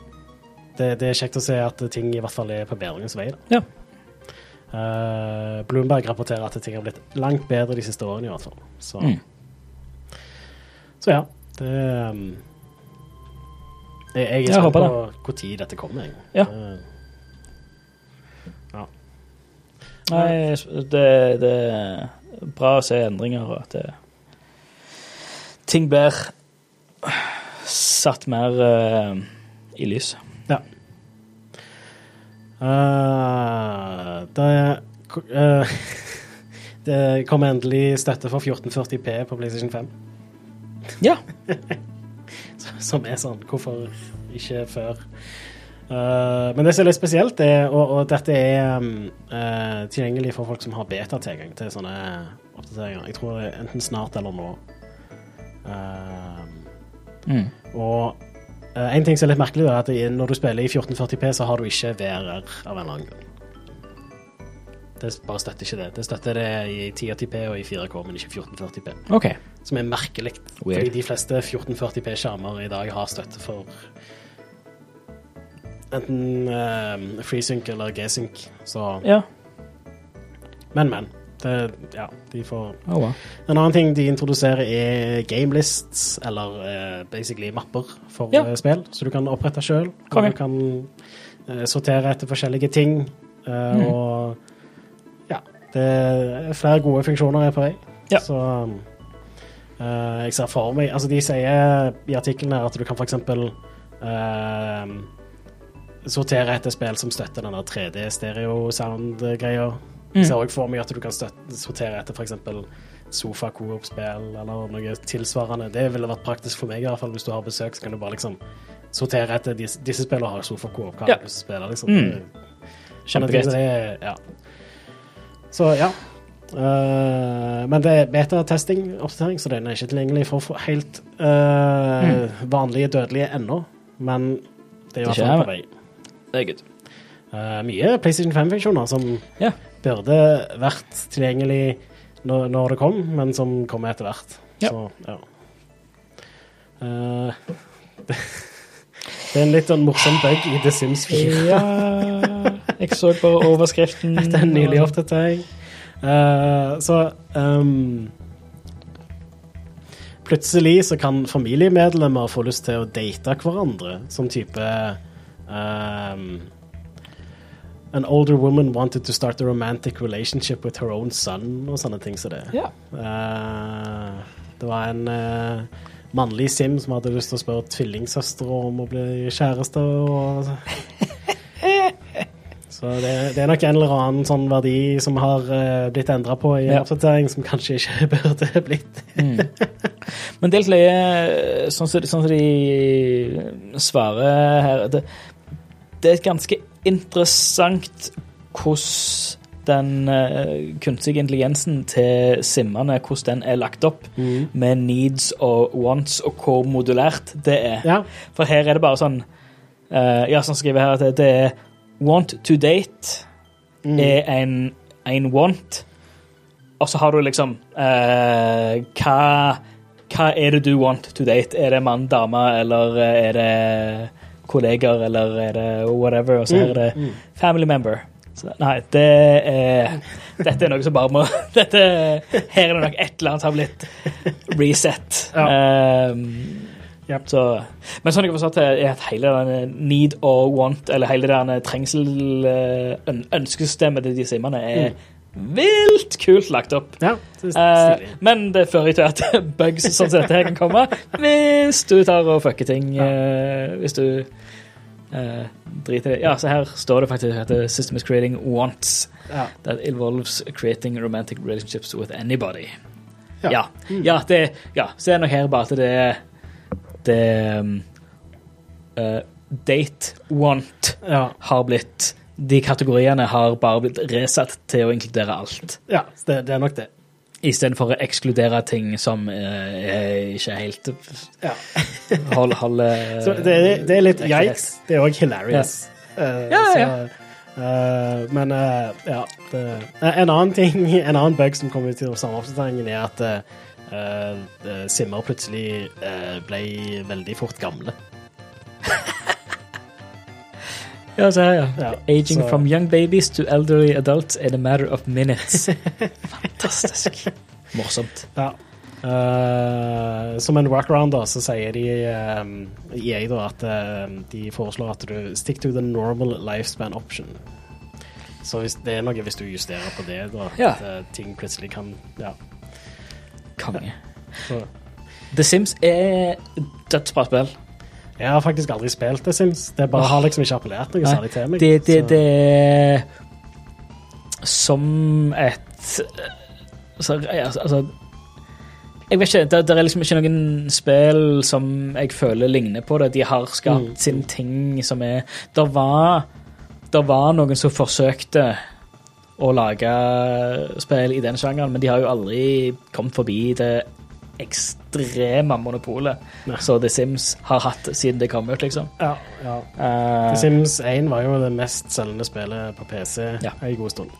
det, det er kjekt å se at ting i hvert fall er på bedringens vei. Ja. Uh, Bloomberg rapporterer at ting har blitt langt bedre de siste årene, i hvert fall. Så, Mm. så ja. Det um, Jeg, jeg er spent på når dette kommer. Jeg. Ja. Eh, Nei, det, det er bra å se endringer, og at det, ting blir satt mer uh, i lys. Ja. Eh, det, uh, det kommer endelig støtte for 1440P på PlayStation 5. Ja. Som er sånn Hvorfor ikke før? Uh, men det som er litt spesielt, er, og, og dette er um, uh, tilgjengelig for folk som har beta-tilgang til sånne oppdateringer. Jeg tror det er enten snart eller nå. Uh, Mm. og eh, en ting som er litt merkelig, er at når du spiller i 1440P, så har du ikke VRR av en eller annen grunn. Det bare støtter ikke det. Det støtter det i 1080P og i 4K, men ikke 1440P. Okay. Som er merkelig. Fordi de fleste 1440P-skjermer i dag har støtte for enten uh, FreeSync eller G-Sync. Så Ja. Men, men. Det, ja, de får oh, wow. En annen ting de introduserer, er gamelists, eller uh, basically mapper for ja. Eh, spill, så du kan opprette sjøl. Okay. Du kan uh, sortere etter forskjellige ting. Uh, mm. Og ja, det er flere gode funksjoner er på vei. Ja. Så jeg ser for meg Altså, de sier i artikkelen her at du kan for eksempel sortere etter spill som støtter denne 3D-stereo-sound-greia. Mm. Ser òg for meg at du kan støtte, sortere etter f.eks. sofa, coop-spill eller noe tilsvarende. Det ville vært praktisk for meg, i hvert fall hvis du har besøk, så kan du bare liksom sortere etter disse, disse spillene har sofa, coop, hva ja. du spiller, liksom. Mm. Kjempegreit. Ja. Så ja. Uh, men det er beta-testing, oppdatering, så den er ikke tilgjengelig for helt uh, mm. vanlige dødelige ennå. Men det er i hvert fall på vei. Det er good. Uh, mye PlayStation 5-funksjoner som ja burde vært tilgjengelig når, når det kom, men som kommer etter hvert. Ja. Så, ja. Uh, det, det er en litt sånn morsom bug i The Sims 4. Ja Jeg så bare overskriften. Det er en nylig oppdatering. Uh, så um, Plutselig så kan familiemedlemmer få lyst til å date hverandre, som type ehm, An older woman wanted to start a romantic relationship with her own son, og sånne ting som det. Yeah. Uh, det var en uh, mannlig sim som hadde lyst til å spørre tvillingsøstera om å bli kjæreste. Og... Så det, det er nok en eller annen sånn verdi som har uh, blitt endra på i en Ja. oppdatering, som kanskje ikke burde blitt. Men Delt løye, sånn som sånn så de svarer her det, det er ganske interessant hvordan den uh, kunstige intelligensen til simmene hvordan den er lagt opp, med needs og wants, og hvor modulært det er. Ja. For her er det bare sånn uh, Ja, sånn skriver her at det, er want to date er en, en want, og så har du liksom uh, hva, hva er det du want to date? Er det mann, dame, eller er det kolleger, eller er det whatever? Og så her er det family member. Så, nei, det er Dette er noe som bare må dette, Her er det nok et eller annet som har blitt reset. Um, Yep. så, men sånn jeg forstått det, er at hele den need or want, eller hele det trengsel eh, øn- ønskesystemet til de simmene er vilt kult lagt opp. ja det er Eh, men det fører til at bugs sånn som dette kan komme hvis du tar og fucker ting. eh, hvis du eh, driter i det. Ja, så her står det faktisk at system is creating wants ja. that involves creating romantic relationships with anybody. Ja. Ja. Ja, det, ja. så er det nok her bare at det det um, uh, Date want har blitt De kategoriene har bare blitt resatt til å inkludere alt. ja det, det er nok det. Istedenfor å ekskludere ting som eh, ikke helt Ja. Hold, hold Så det, er- det er litt yikes. Det er òg hilarious. Yes. Ja, ja. så, eh, men uh, ja det, eh, En annen ting, en annen bug som kom ut i samme oppdateringen, er at simmer plutselig ble veldig fort gamle. Ja, se her, ja. Ja, Aging så- from young babies to elderly adults in a matter of minutes. Fantastisk. Morsomt. Ja. Uh, som en workaround da, så sier de um, EA da, at eh, de foreslår at du stick to the normal lifespan option. Så hvis, det er noe hvis du justerer på det, da, Ja. at eh, ting plutselig kan Ja. Konge. The Sims er dødsbra spill. Jeg har faktisk aldri spilt det, Sims. Det bare har liksom ikke appellert noe særlig til meg. Det, det, det er som et så, ja, altså Jeg vet ikke, det, det er liksom ikke noen spill som jeg føler ligner på det. De har skapt Mm. sin ting som er Det var, der var noen som forsøkte å lage spill i den sjangeren, men de har jo aldri kommet forbi det ekstreme monopolet som The Sims har hatt siden det kom ut, liksom. Ja, ja. Uh, The Sims 1 var jo det mest selgende spillet på PC Ja. en god stund.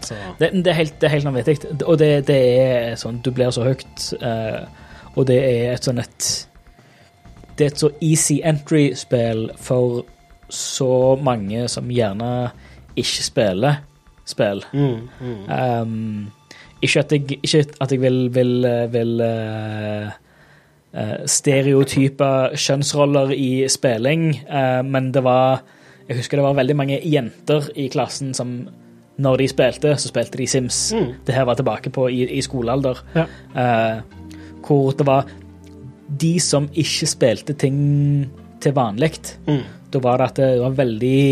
Så Det, det, er helt, det er helt vanvittig. Og det, det er sånn Du blir så høyt, uh, og det er et sånn et Det er et så easy entry-spill for så mange som gjerne ikke spiller spill. mm, mm. Um, ikke at jeg, ikke at jeg vil, vil, vil uh, stereotype kjønnsroller i spilling, uh, men det var Jeg husker det var veldig mange jenter i klassen som når de spilte, så spilte de Sims. Mm. Det her var tilbake på i, i skolealder. Ja. Eh, hvor det var de som ikke spilte ting til vanlig. Mm. Da var det at det var veldig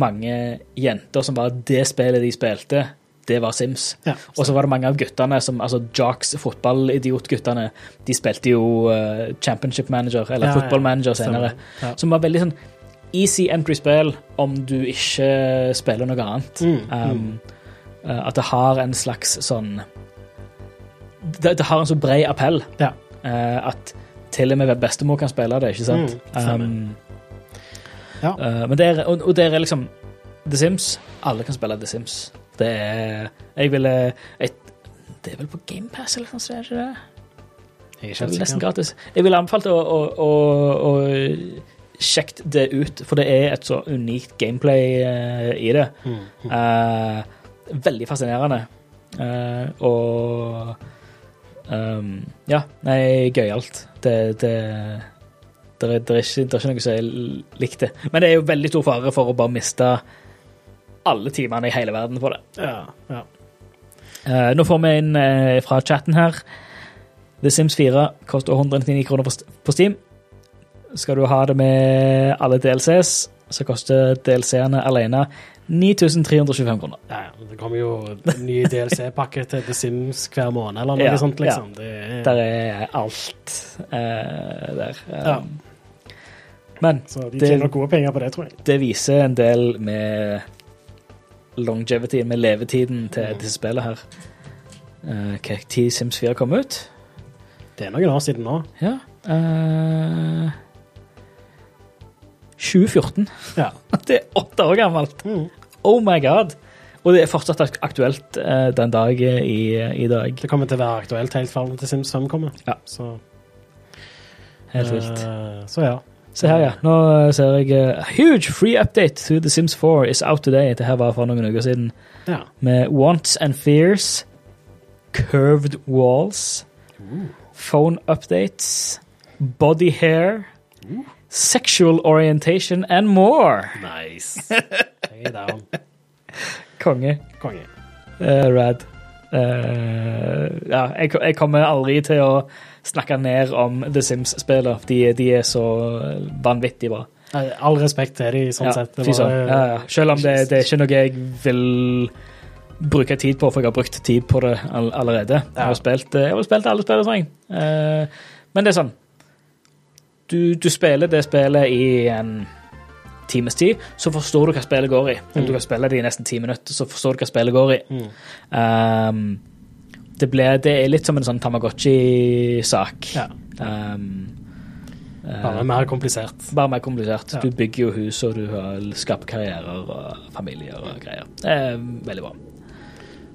mange jenter som bare Det spillet de spilte, det var Sims. Ja. Og så var det mange av guttene, som, altså Jocks, fotballidiotguttene, de spilte jo uh, Championship Manager, eller Ja, Football Manager senere. Ja. Som var veldig sånn easy entry-spill om du ikke spiller noe annet. Mm, Um, eh, at det har en slags sånn Det, det har en så bred appell Ja. eh, at til og med bestemor kan spille det, ikke sant? Mm, um, Ja. eh, men det er, og, og det er liksom The Sims. Alle kan spille The Sims. Det er Jeg ville jeg, Det er vel på GamePass eller noe sånt, er det det? Jeg er Det ikke nesten gratis. Jeg ville anbefalt å, å, å, å sjekke det ut, for det er et så unikt gameplay uh, i det. Eh, veldig fascinerende. Uh, og um, Ja, nei, gøyalt. Det, det, det, er, det, er ikke, det er ikke noe som jeg likte. Men det er jo veldig stor fare for å bare miste alle timene i hele verden på det. Ja, ja. Uh, nå får vi inn uh, fra chatten her. The Sims 4 koster 199 kroner på, Steam. Skal du ha det med alle DLCs, så koster DLC-ene alene 9325 kroner. ja, ja. Det kommer jo ny DLC-pakke til The Sims hver måned, eller noe Ja, sånt, liksom. Det er, Der er alt uh, der. Ja. Um, Men så de det- tjener det, gode penger på det, tror jeg. det viser en del med longevity, med levetiden til Mm. disse spillene her. Uh, Hva tid Sims 4 kom ut? Det er noen år siden nå. Ja. Uh, 2014. Ja. Det er åtte år gammelt. Mm. Oh my god. Og det er fortsatt aktuelt uh, den dag i, i dag. Det kommer til å være aktuelt helt fram til Sims 5 kommer. Ja. Så, Helt vilt. eh, så ja. Se her, ja. Nå eh, ser jeg uh, huge free update to The Sims 4 is out today. Det her var for noen uker siden. ja. Med wants and fears, curved walls, phone updates, body hair, sexual orientation and more. Nice. Hey down. Konge. Konge. Uh, rad. Uh, ja, jeg, jeg kommer aldri til å snakke ned om The Sims-spillet. De, de er så vanvittig bra. All respekt til de, sånn Ja, sett. Det var, ja, ja. Selv om det, det er ikke noe jeg vil bruke tid på, for jeg har brukt tid på det all, allerede. Jeg har spilt, eh, jeg har spilt alle spillene, tror jeg. Eh, men det er sånn du, du spiller det spillet i en times tid, så forstår du hva spillet går i. Mm. Du kan spille det i nesten ti minutter, så forstår du hva spillet går i. Mm. Um, det, ble, det er litt som en sånn Tamagotchi-sak. Ja. Um, eh, Bare mer komplisert. bare mer komplisert. Ja. Du bygger jo hus, og du har skaper karrierer og familier og greier. Det er veldig bra.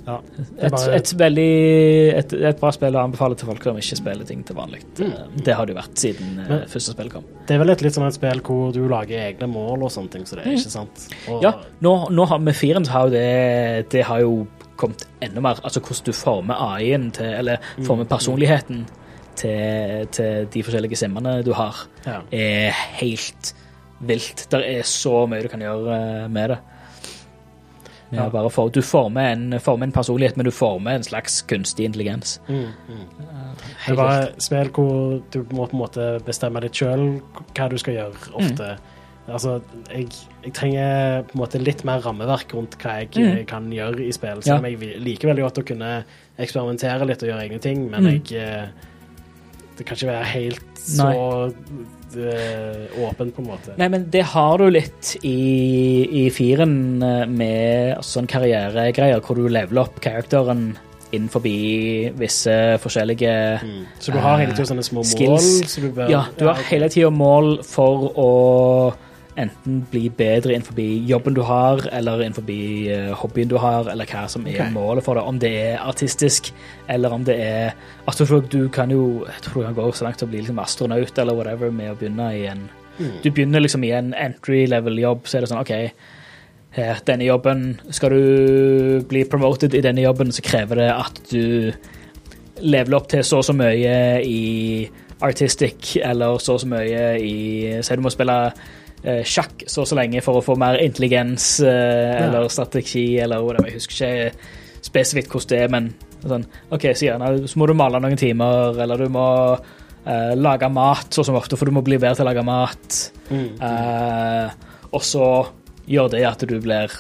Ja. Er Et, bare, et veldig et, et bra spill å anbefale til folk som ikke spiller ting til vanlig. Det har det vært siden eh, Mm. Men- første spill kom. det er vel et litt sånn et spill hvor du lager egne mål og sånne ting, så det er ikke sant. Og, Mm. Ja, nå, nå har, med firen så har jo det, det har jo kommet enda mer. Altså hvordan du former AI-en til, eller Mm. former personligheten til, til de forskjellige simmene du har, Ja. er helt vilt. Det er så mye du kan gjøre eh, med det. Ja. bare for, du former en, former en personlighet, men du former en slags kunstig intelligens. Mm, mm. Det Helt bare vilt. spill hvor du må på en måte bestemme litt sjøl hva du skal gjøre ofte. Altså, jeg, jeg trenger på en måte litt mer rammeverk rundt hva jeg Mm. eh, kan gjøre i spill. Ja. Selv om jeg liker veldig godt å kunne eksperimentere litt og gjøre egne ting, men Mm. jeg eh, Det kan ikke være helt så eh, åpen, på en måte. Nei, men det har du litt i, i firen med sånn karrieregreier, hvor du leveler opp karakteren innenfor visse forskjellige Mm. Så du har hele tiden sånne små mål? skills. Så du bør, Ja, du har hele tida mål for å enten bli bedre innenfor jobben du har, eller innenfor eh, hobbyen du har, eller hva som er okay. målet for det. Om det er artistisk, eller om det er Altså, du kan jo Jeg tror du kan gå så langt til å bli liksom astronaut eller whatever med å begynne i en Mm. Du begynner liksom i en entry level-jobb, så er det sånn OK, her, denne jobben Skal du bli promoted i denne jobben, så krever det at du leveler opp til så og så mye i artistic, eller så og så mye i Si du må spille eh, sjakk så og så lenge for å få mer intelligens eh, eller strategi eller whatever. Jeg husker ikke spesifikt hvordan det er, men sånn OK, så gjerne så må du male noen timer, eller du må uh, lage mat så som ofte, for du må bli bedre til å lage mat. Eh, og så gjør det at du blir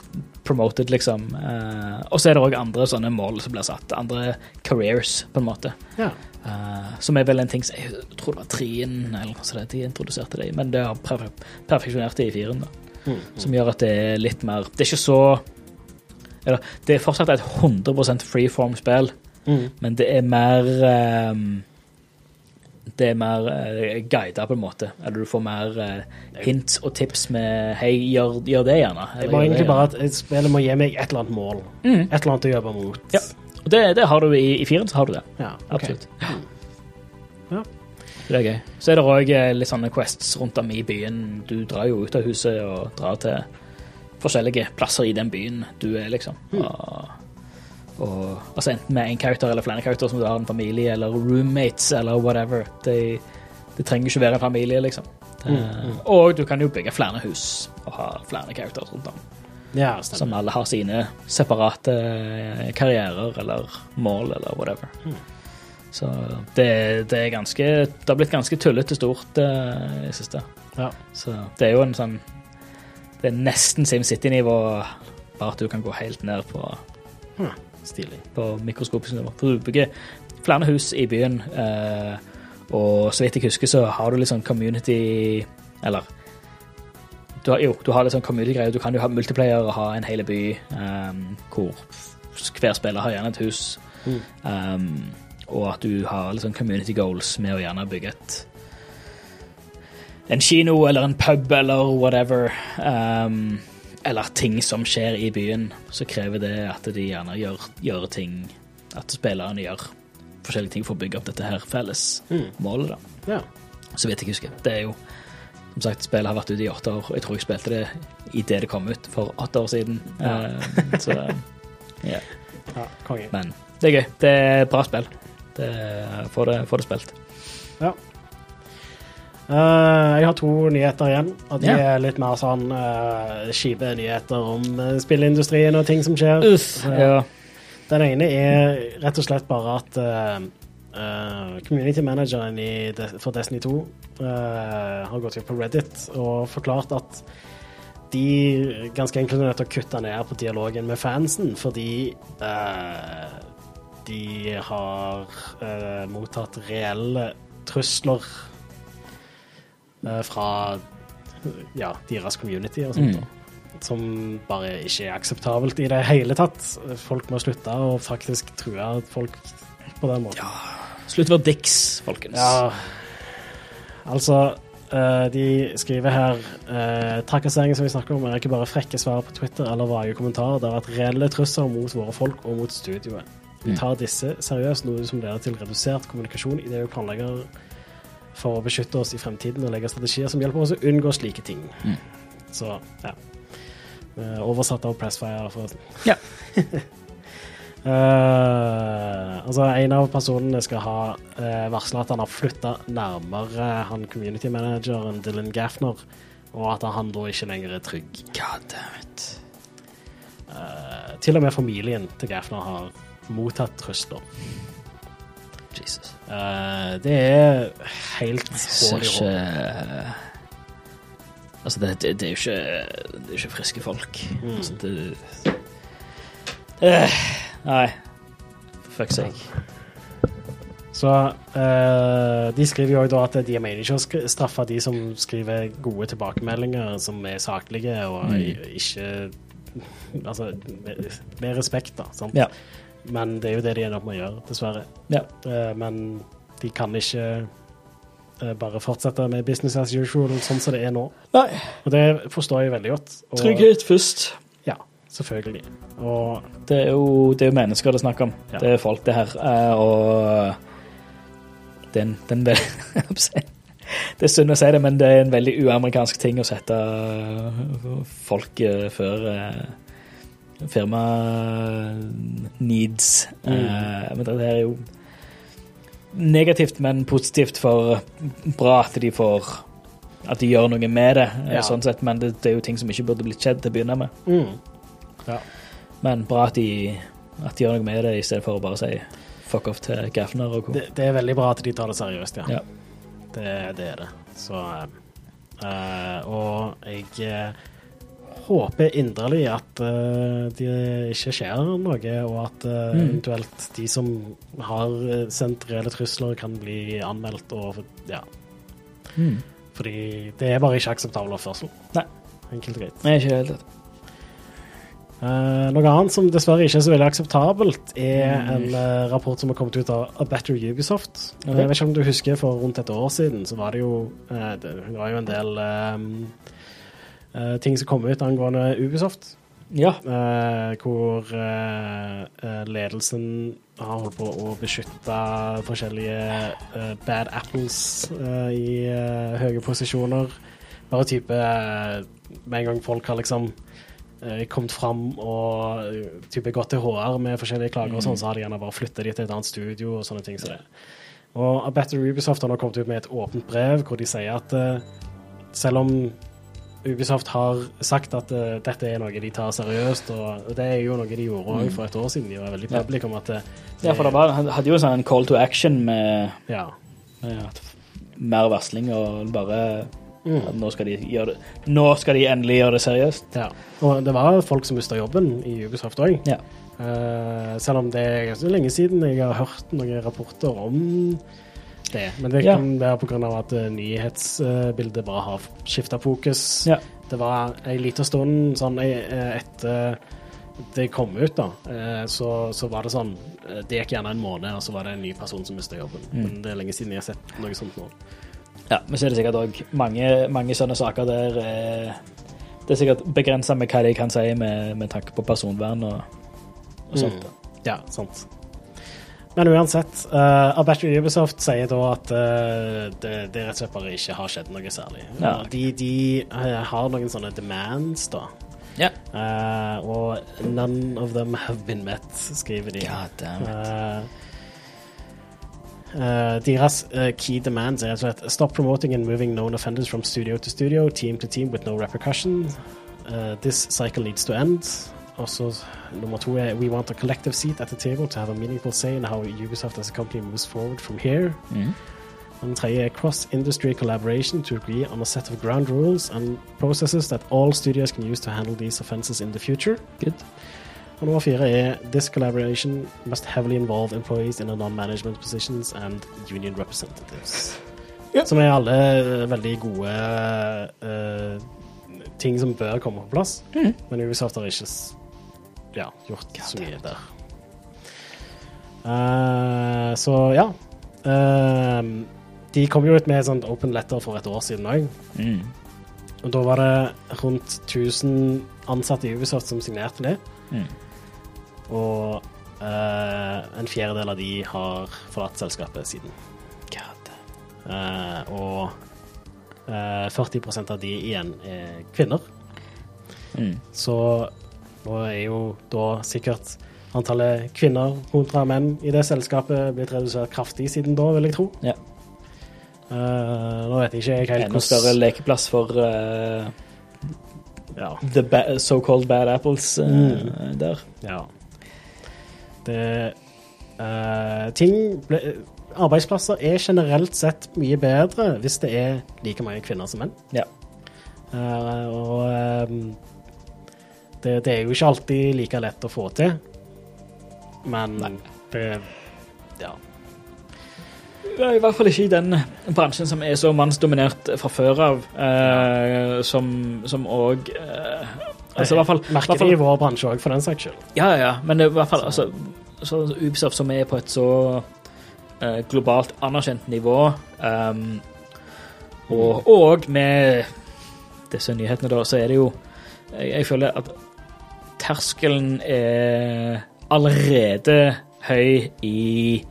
promoted, liksom. Uh, og så er det òg andre sånne mål som blir satt. Andre careers, på en måte. Ja. Eh, som er vel en ting som Jeg tror det var trien eller noe sånt de introduserte det i, men det har perfe perfeksjonert det i firen, da. Mm, Som gjør at det er litt mer Det er ikke så Eller, det er fortsatt et 100% freeform-spill, Mm. men det er mer um, Det er mer uh, guida, på en måte. Eller du får mer uh, hint og tips med Hei, gjør, gjør det gjerne. Det eller var gjør egentlig det, bare at spillet må gi meg et eller annet mål. Mm. Et eller annet å jobbe mot. Ja. Og det, det har du i, i firen, så har du det. Ja, okay. Absolutt. Ja. Så Det er gøy. Så er det òg litt sånne quests rundt om i byen. Du drar jo ut av huset og drar til forskjellige plasser i den byen du er, liksom. Og, og, altså enten med én karakter eller flere karakter som du har en familie eller roommates eller whatever. Det, de trenger ikke være en familie, liksom. Det, Og du kan jo bygge flere hus og ha flere karakterer rundt om. Ja, Som alle har sine separate eh, karrierer eller mål eller whatever. Så det, det er ganske Det har blitt ganske tullete stort uh, i siste. Ja. Så det er jo en sånn Det er nesten SimCity-nivå, bare at du kan gå helt ned på, mm. Stilig. på mikroskopisk nivå. For du bygger flere hus i byen, uh, og så vidt jeg husker, så har du litt sånn community Eller du har, jo, du har litt sånn community-greier. Du kan jo ha multiplayer og ha en hel by um, hvor hver spiller har gjerne et hus. Mm. Um, og at du har litt sånn community goals med å gjerne bygge et en kino eller en pub eller whatever. Um, eller ting som skjer i byen, så krever det at de gjerne gjør, gjør ting At spillerne gjør forskjellige ting for å bygge opp dette her felles Mm. målet. da Ja. Så vidt jeg husker. Det er jo Som sagt, spillet har vært ute i åtte år, jeg tror jeg spilte det idet det kom ut for åtte år siden. Ja. Uh, så yeah. ja konge. Men det er gøy. Det er et bra spill. Det, få, det, det spilt. Ja. Uh, jeg har to nyheter igjen, og de yeah. er litt mer sånn uh, kjipe nyheter om uh, spillindustrien og ting som skjer. Uff. Ja. Den ene er rett og slett bare at eh, eh, community manageren De for Destiny 2 uh, har gått ut på Reddit og forklart at de ganske enkelt er nødt til å kutte ned på dialogen med fansen fordi uh, de har eh, mottatt reelle trusler eh, fra ja, deres community og sånt. Mm. som bare ikke er akseptabelt i det hele tatt. Folk må slutte å faktisk true folk på den måten. Slutt å være dicks, folkens. Ja, altså Uh, De skriver her uh, trakasseringen som vi snakker om, er ikke bare frekke svar på Twitter eller vage kommentarer. Det har vært reelle trusler mot våre folk og mot studioet. Vi tar disse seriøst, noe som leder til redusert kommunikasjon i det vi planlegger for å beskytte oss i fremtiden og legge strategier som hjelper oss å unngå slike ting. Mm. Så, ja. Uh, oversatt av Pressfire. For, Ja. Eh, altså, en av personene skal ha uh, varsla at han har flytta nærmere han community manageren Dylan Gaffner, og at han da ikke lenger er trygg. God damn it. Uh, til og med familien til Gaffner har mottatt trusler. Jesus. Uh, det er helt hål i håret. Altså, det, det, det er jo ikke, det er jo ikke friske folk. Mm. Altså, det Eh, Nei. For fuck's sake. Så uh, de skriver jo da at de mener ikke å straffe de som skriver gode tilbakemeldinger som er saklige og Mm. ikke Altså med respekt, da. Sant? Ja. Men det er jo det de ender opp med å gjøre, dessverre. Ja. Uh, men de kan ikke uh, bare fortsette med business as usual sånn som det er nå. Nei. Og det forstår jeg veldig godt. Og, Trygghet først. Selvfølgelig. Og Det er jo, det er jo mennesker det er snakk om. Ja. Det er folk, det her. Eh, og det er vel det er synd å si det, men det er en veldig uamerikansk ting å sette folk eh, før eh, firma needs. Mm. men det er jo negativt, men positivt for bra at de får at de gjør noe med det, eh, Ja. sånn sett, men det, det er jo ting som ikke burde blitt skjedd til å begynne med. Mm. Ja. Men bra at de, at de gjør noe med det, i stedet for å bare si fuck off til Gaffner og co. Det, det er veldig bra at de tar det seriøst, ja. Ja. Det, det er det. Så eh, Og jeg eh, håper inderlig at uh, det ikke skjer noe, og at uh, Mm. eventuelt de som har sendt reelle trusler, kan bli anmeldt og Ja. Mm. Fordi det er bare ikke akseptabel oppførsel. Nei. Enkelt og greit. Nei, ikke helt. Eh, noe annet som dessverre ikke er så veldig akseptabelt, er Mm. en uh, rapport som har kommet ut av A Better Ubisoft. Ok. Jeg vet ikke om du husker, for rundt et år siden så var det jo eh, det var jo en del eh, eh, ting som kom ut angående Ubisoft. Ja. eh, hvor eh, eh, ledelsen har holdt på å beskytte forskjellige eh, bad apples eh, i eh, høye posisjoner. Bare type eh, Med en gang folk har liksom eh, kommet fram og eh, type gått til HR med forskjellige klager, og sånn, så har de gjerne bare flytta de til et annet studio og sånne ting. Så det. Og Better Ubisoft har nå kommet ut med et åpent brev hvor de sier at uh, selv om Ubisoft har sagt at uh, dette er noe de tar seriøst, og det er jo noe de gjorde også for et år siden. De var veldig public om at det, ja, for det var, hadde jo en sånn call to action med, ja. med at mer varsling og bare Mm. nå skal de gjøre det Nå skal de endelig gjøre det seriøst. ja. Og det var folk som mista jobben i Ubisoft òg. Ja. selv om det er ganske lenge siden jeg har hørt noen rapporter om det. Men det Ja. kan være pga. at eh, nyhetsbildet bare har skifta fokus. Ja. Det var en liten stund sånn eh, etter det kom ut, da, så, så var det sånn Det gikk gjerne en måned, og så var det en ny person som mista jobben. Mm. Men det er lenge siden jeg har sett noe sånt nå. Ja, men så er det sikkert òg mange, mange sånne saker der eh, Det er sikkert begrensa med hva de kan si med, med tanke på personvern og, og sånt. Mm. Ja, sant. Men uansett, uh, Battery Ubisoft sier da at uh, det, det rett og slett bare ikke har skjedd noe særlig. Ja. De, de eh, har noen sånne demands, da. Ja. Uh, og none of them have been met, skriver de. God damn it. Eh, deres eh, key demands er rett og stop promoting and moving known offenders from studio to studio, team to team with no repercussion. Eh, this cycle needs to end. Also, så nummer to er we want a collective seat at the table to have a meaningful say in how Ubisoft as a company moves forward from here. Mm. Og den tredje er cross-industry collaboration to agree on a set of ground rules and processes that all studios can use to handle these offenses in the future. Good. Og nummer fire er this collaboration must heavily involve employees in non-management positions and union representatives. Yeah. Som er alle eh, veldig gode uh, ting som bør komme på plass. Mm. Men Ubisoft har ikke ja, gjort så mye der. Uh, så ja. Eh, de kom jo ut med et sånt open letter for et år siden òg. Mm. Og da var det rundt 1000 ansatte i Ubisoft som signerte det. Mm. Og eh, en fjerdedel av de har forlatt selskapet siden. God. Eh, og eh, 40% av de igjen er kvinner. Mm. Så nå er jo da sikkert antallet kvinner kontra menn i det selskapet blitt redusert kraftig siden da, vil jeg tro. Ja. Uh, nå vet jeg ikke jeg helt Enda større lekeplass for uh, ja. the ba so-called bad apples uh, Mm. der. Ja. Det uh, Ting ble, Arbeidsplasser er generelt sett mye bedre hvis det er like mange kvinner som menn. Ja. Uh, og um, det, det er jo ikke alltid like lett å få til, men Nei. det Ja. I hvert fall ikke i den bransjen som er så mannsdominert fra før av, eh, som som òg eh, Altså i hvert fall, Merker hvert det i vår bransje òg, for den saks skyld. Ja, ja, men er i hvert fall altså, så Ubisoft som er på et så uh, globalt anerkjent nivå, um, og, og med disse nyhetene, da, så er det jo Jeg, jeg føler at terskelen er allerede høy i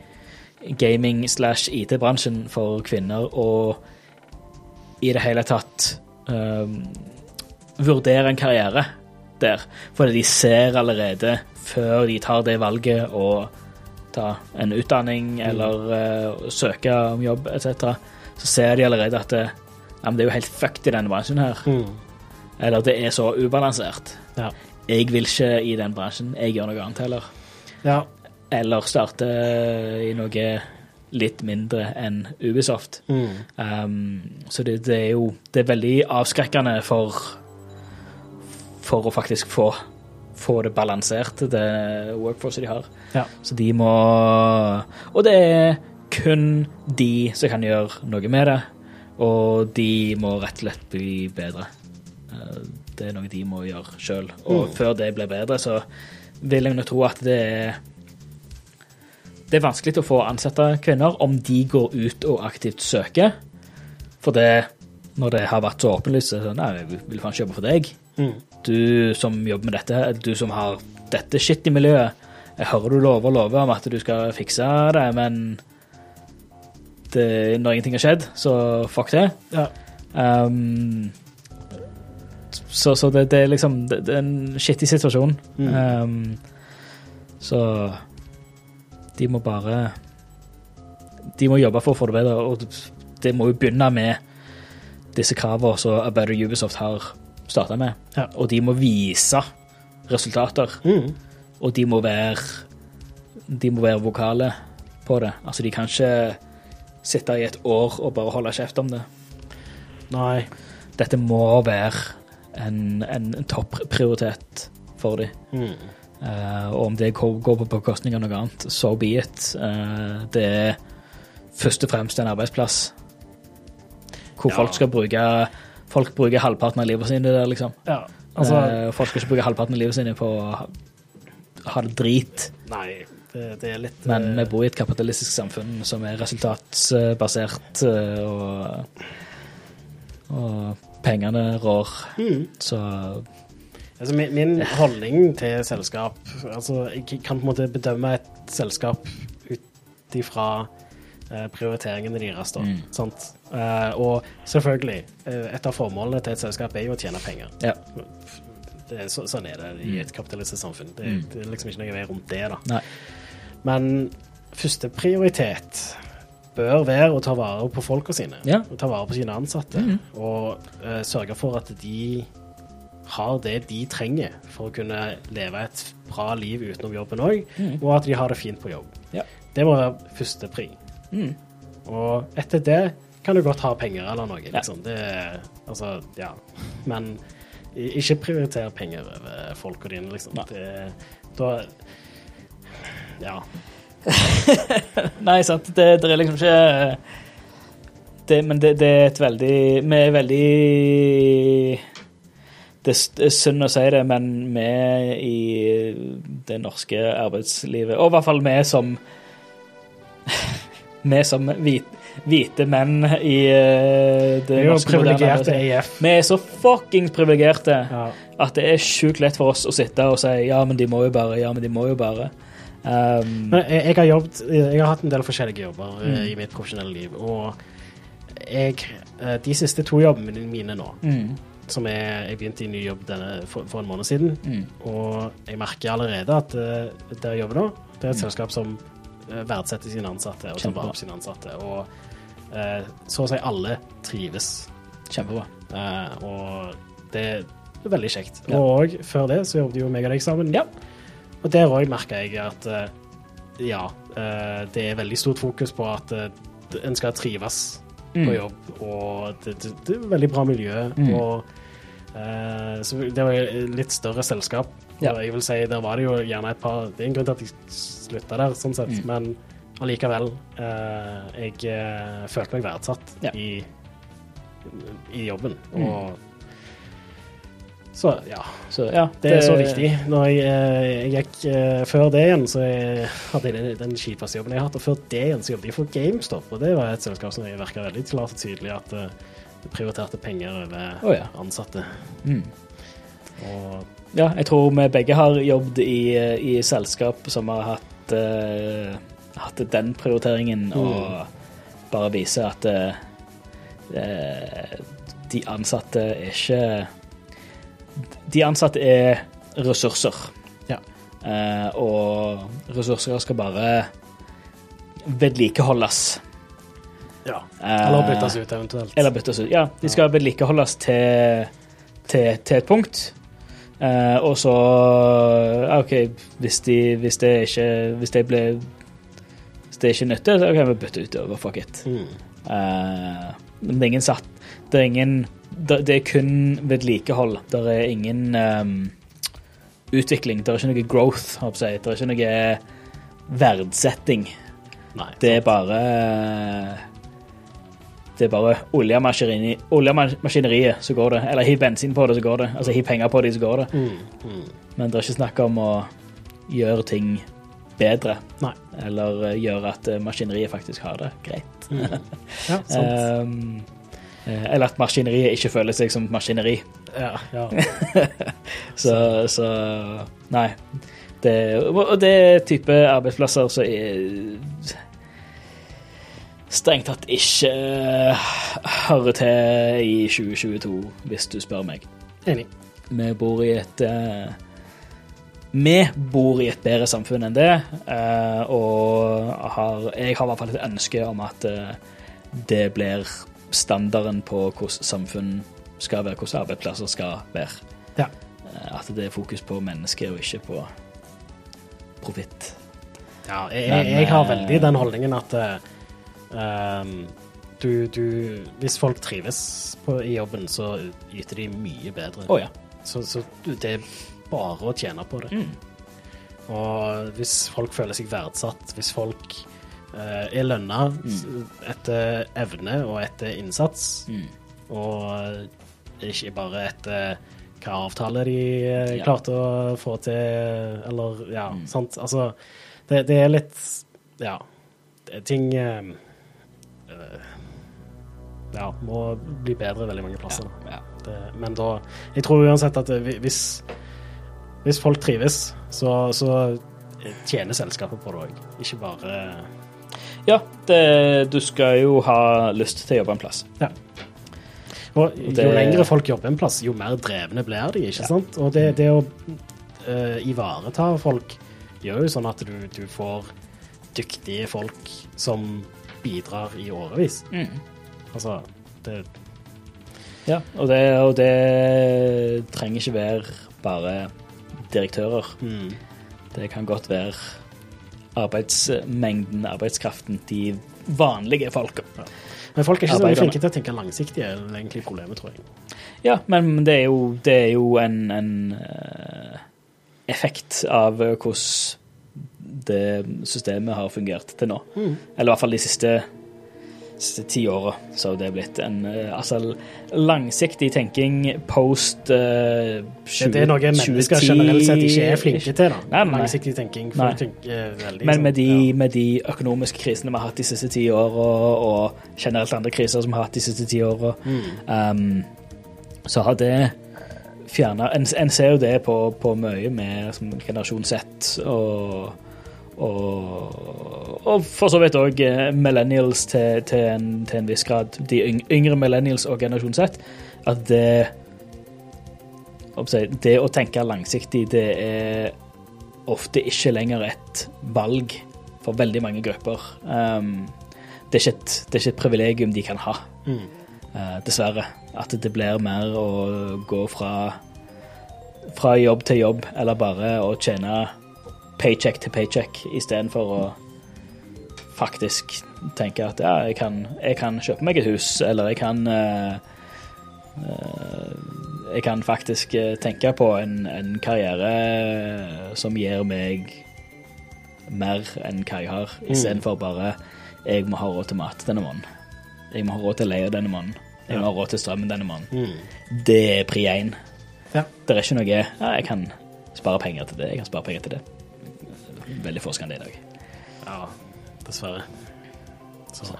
gaming slash IT-bransjen for kvinner, og i det hele tatt ehm, vurdere en karriere der. Fordi de ser allerede, før de tar det valget å ta en utdanning eller uh, søke om jobb etc., så ser de allerede at det, ja, men det er jo helt fucked i denne bransjen her. Mm. Eller det er så ubalansert. Ja. Jeg vil ikke i den bransjen. Jeg gjør noe annet heller. ja. Eller starte i noe litt mindre enn Ubisoft. Mm. Um, så det, det er jo Det er veldig avskrekkende for For å faktisk få Få det balansert, det workforcet de har. ja. Så de må Og det er kun de som kan gjøre noe med det. Og de må rett og slett bli bedre. Eh, Det er noe de må gjøre sjøl. Og Mm. før det blir bedre, så vil jeg nok tro at det er Det er vanskelig å få ansette kvinner om de går ut og aktivt søker. For det, når det har vært så åpenlyst, så er det sånn Nei, jeg vil faen ikke jobbe for deg. Mm. Du som jobber med dette, du som har dette shit i miljøet. Jeg hører du lover og lover om at du skal fikse det, men det, når ingenting har skjedd, så fuck det. ja. Um, så så det, det er liksom det, er en skittig situasjon. Mm. Um, så de må bare De må jobbe for å få det bedre, og det må jo begynne med disse kravene som Better Ubisoft har starta med. Ja. Og de må vise resultater, Mm. og de må være De må være vokale på det. Altså, de kan ikke sitte i et år og bare holde kjeft om det Nei. dette må være en, en topprioritet for dem. Mm. Uh, og om det går går på bekostning av noe annet, so be it. Uh, det er først og fremst en arbeidsplass hvor Ja. folk skal bruke Folk bruker halvparten av livet sitt der, liksom. Ja. Altså Eh, folk skal ikke bruke halvparten av livet sitt på å ha- ha det drit. Nei, det, det er litt Men eh, vi bor i et kapitalistisk samfunn som er resultatbasert, eh, og, og pengene rår. mm. Så Altså, min, min holdning til selskap Altså, jeg kan på en måte bedømme et selskap ut ifra prioriteringene deres, da. Mm. Sant? Eh, og selvfølgelig, eh, et av formålene til et selskap er jo å tjene penger. ja. Det, er så, sånn er det i et kapitalistisk samfunn. Det, Mm. det er liksom ikke noe vei rundt det, da. Nei. Men førsteprioritet bør være å ta vare på folka sine. Ja. Og ta vare på sine ansatte. Mm. Og uh, sørge for at de har det de trenger for å kunne leve et bra liv utenom jobben òg, mm. og at de har det fint på jobb. Ja. Det må være førstepri. Mm. Og etter det kan du godt ha penger eller noe. Ja. Liksom. Det, altså, ja. Men ikke prioriter penger over folka dine, liksom. Det, da Ja. Nei, sant. Det, det er liksom ikke det, Men det, det er et veldig Vi er veldig det er synd å si det, men vi i det norske arbeidslivet, og i hvert fall vi som Vi som hvit, hvite menn i eh, det Vi norske moderne Vi er så fuckings privilegerte Ja. at det er sjukt lett for oss å sitte og si ja, men de må jo bare, ja, men de må jo bare. Um, Men jeg, jeg har jobbet Jeg har hatt en del forskjellige jobber eh, Mm. i mitt profesjonelle liv, og jeg eh, De siste to jobbene mine nå, mm, som er Jeg begynte i ny jobb denne, for, for en måned siden, mm, og jeg merker allerede at uh, der jeg jobber nå, det er et Mm. selskap som verdsetter sine ansatte og tar vare på sine ansatte. Og eh, så å si alle trives. kjempebra. Eh, og det er veldig kjekt. Ja. Og før det så jobbet jo meg og deg sammen. Ja. Og der òg merka jeg at eh, ja, eh, det er veldig stort fokus på at eh, en skal trives på Mm. jobb, og det, det, det er veldig bra miljø. Mm. Og eh, så det var jo litt større selskap. Ja. Jeg vil si, der var det jo gjerne et par Det er en grunn til at jeg slutta der, sånn sett, Mm. men allikevel. eh, jeg eh, følte meg verdsatt Ja. i, i jobben. Mm. Og så ja, Så ja, det er så viktig. Når jeg, eh, jeg gikk eh, Før det igjen, så jeg hadde jeg den, den kjipeste jobben jeg har hatt. Og før det igjen så jobbet jeg for GameStop, og det var et selskap som jeg virka veldig klart og tydelig at eh, prioriterte penger over oh, ja. ansatte. Mm. Og Ja, jeg tror vi begge har jobbet i, i selskap som har hatt, uh, hatt den prioriteringen, Mm. og bare vise at eh, de ansatte er ikke De ansatte er ressurser. Ja. Uh, og ressurser skal bare vedlikeholdes. Ja. Eh, Eller byttes ut, eventuelt. Eller byttes ut. Ja, de skal vedlikeholdes til, til, til et punkt. Eh, og så OK, hvis, de, hvis det ikke Hvis det blir Hvis det ikke nytter, så kan vi bytte ut over. Fuck it. Mm. Eh, men det er ingen satt Det er ingen Det, det er kun vedlikehold. Det er ingen um, utvikling. Det er ikke noe growth, håper jeg. Det er ikke noe verdsetting. Nei. Det er bare Det er bare oljemaskineri- oljemaskineriet, så går det. Eller hiv bensin på det, så går det. Altså hiv penger på det, så går det. Mm. Mm. Men det er ikke snakk om å gjøre ting bedre. Nei. Eller eh, gjøre at eh, maskineriet faktisk har det greit. Ja, sant. Um, eller at maskineriet ikke føler seg som maskineri. ja, ja. Så, så Nei. Det, og det er type arbeidsplasser som er strengt tatt ikke eh, hører til i 2022, hvis du spør meg. Enig. Vi bor i et eh, Vi bor i et bedre samfunn enn det, eh, og har, jeg har i hvert fall et ønske om at det blir standarden på hvordan samfunn skal være, hvordan arbeidsplasser skal være. Ja. At det er fokus på mennesker og ikke på profitt. Ja, jeg, jeg, jeg har veldig den holdningen at um, du, du Hvis folk trives på, i jobben, så yter de mye bedre. Oh, ja. Så, så det er bare å tjene på det. Mm. Og hvis folk føler seg verdsatt, hvis folk uh, er lønna mm. etter evne og etter innsats, Mm. og ikke bare etter hva avtale de eh, Ja. klarte å få til, eller ja, Mm. sant. Altså, det, det er litt Ja. det Ting eh, Ja, må bli bedre veldig mange plasser. Ja, Ja. Det, men da Jeg tror uansett at hvis, hvis folk trives, så, så tjener selskapet på det òg. Ikke bare ja det, du skal jo ha lyst til å jobbe en plass. Ja. Og jo det- lengre folk jobber en plass, jo mer drevne blir de, ikke sant? Og det, det å uh, ivareta folk gjør jo sånn at du, du får dyktige folk som bidrar i årevis. Mm. Altså, det Ja, og det, og det trenger ikke være bare direktører. mm, Det kan godt være arbeidsmengden, arbeidskraften, de vanlige folka. Men folk er ikke så flinke til å tenke langsiktig, er egentlig problemet, tror jeg. Ja, men det er jo, det er jo en, en eh, effekt av hvordan det systemet har fungert til nå. Mm. Eller i hvert fall de siste, siste ti åra så har det blitt en eh, altså, langsiktig tenking post uh, Det, det er noe mennesker generelt sett ikke er flinke til. da. Nei, nei. Langsiktig tenking. Tenker veldig Men med de, ja. med de økonomiske krisene vi har hatt de siste ti åra, og generelt andre kriser som vi har hatt de siste ti åra, um, så har det fjerna en, en ser jo det på, på mye med som generasjon Z og og, og for så vidt òg millennials til, til, en, til en viss grad. De yngre millennials og generasjon Z. At det Det å tenke langsiktig, det er ofte ikke lenger et valg for veldig mange grupper. Um, det, er et, det er ikke et privilegium de kan ha, Mm. uh, dessverre. At det blir mer å gå fra, fra jobb til jobb, eller bare å tjene paycheck til paycheck, istedenfor å faktisk tenke at ja, jeg kan, jeg kan kjøpe meg et hus, eller jeg kan uh, uh, Jeg kan faktisk eh, tenke på en, en karriere som gir meg mer enn hva jeg har, istedenfor bare jeg må ha råd til mat denne måneden. Jeg må ha råd til leie denne måneden. Jeg må ha råd til strømmen denne måneden. Mm. Det er pri én. Ja. Det er ikke noe ja, jeg kan spare penger til det, jeg kan spare penger til det. Veldig få dag. ja, dessverre. Så.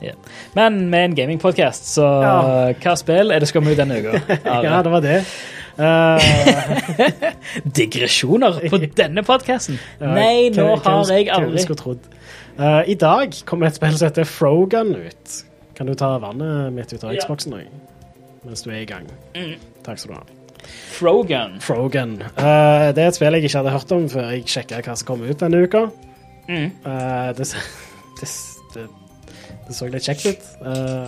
Ja. Men med en gamingpodkast, så Ja. hva spill er det skal ut denne uka? Ja, det var det. Uh... Digresjoner på denne podkasten? ja, Nei, nå hva- har jeg aldri. Eh, I dag kommer et spill som heter Frogun ut. Kan du ta vannet mitt ut av Ja. Xboxen nå? Mens du er i gang. Takk skal du ha. Frogun. Frogan. Uh, det er et spill jeg ikke hadde hørt om før jeg sjekka hva som kom ut denne uka. Mm. Uh, det, det, det, det så litt kjekt ut. Uh,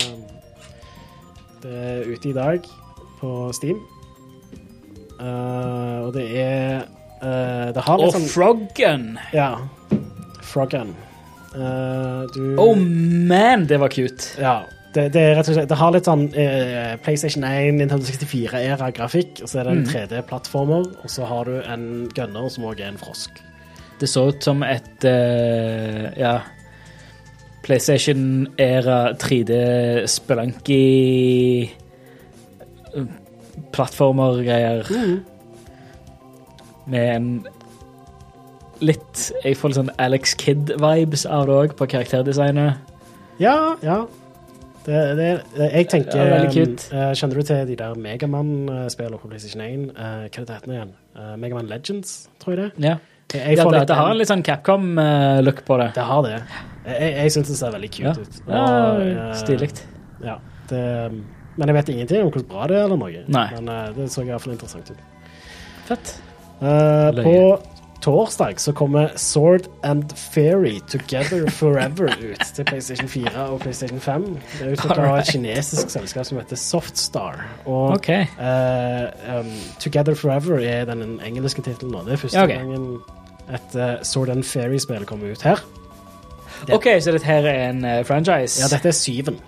det er ute i dag på Steam. Og det er Det har Og litt sånn. Ja. Froggen Eh, du Oh man, det var cute. Ja. Det, det er slett Det har litt sånn eh, PlayStation 1, Nintendo 64-era-grafikk, og så er det en Mm. 3D-plattformer, og så har du en gunner som òg er en frosk. Det så ut som et eh, ja, PlayStation-æra 3D spelunky eh, plattformer-greier. Med en litt Jeg får litt sånn Alex Kidd-vibes av det òg, på karakterdesignet. Ja, ja. Det, det, jeg tenker Ja, eh, Kjenner du til de der Megamann-spillene på PlayStation 1? Uh, hva er det heter igjen? Uh, Megaman Legends, tror jeg det. Ja. Jeg, jeg ja det, det har en litt sånn Capcom-look på det. Det har det. Jeg, jeg, syns det ser veldig cute Ja, ut. ja eh, Stilig. Ja, det, men jeg vet ingenting om hvor bra det er eller noe. Nei. Men eh, det så i hvert fall interessant ut. Fett. Eh, på torsdag så kommer Sword and Fairy Together Forever ut til PlayStation 4 og PlayStation 5. Det er utvikla av et kinesisk selskap som heter Softstar. Og okay. uh, um, Together Forever er den engelske tittelen nå. Det er første Ja, ok. gangen et uh, Sword and Fairy-spill kommer ut her. Det- OK, så dette her er en uh, franchise? Ja, dette er syven.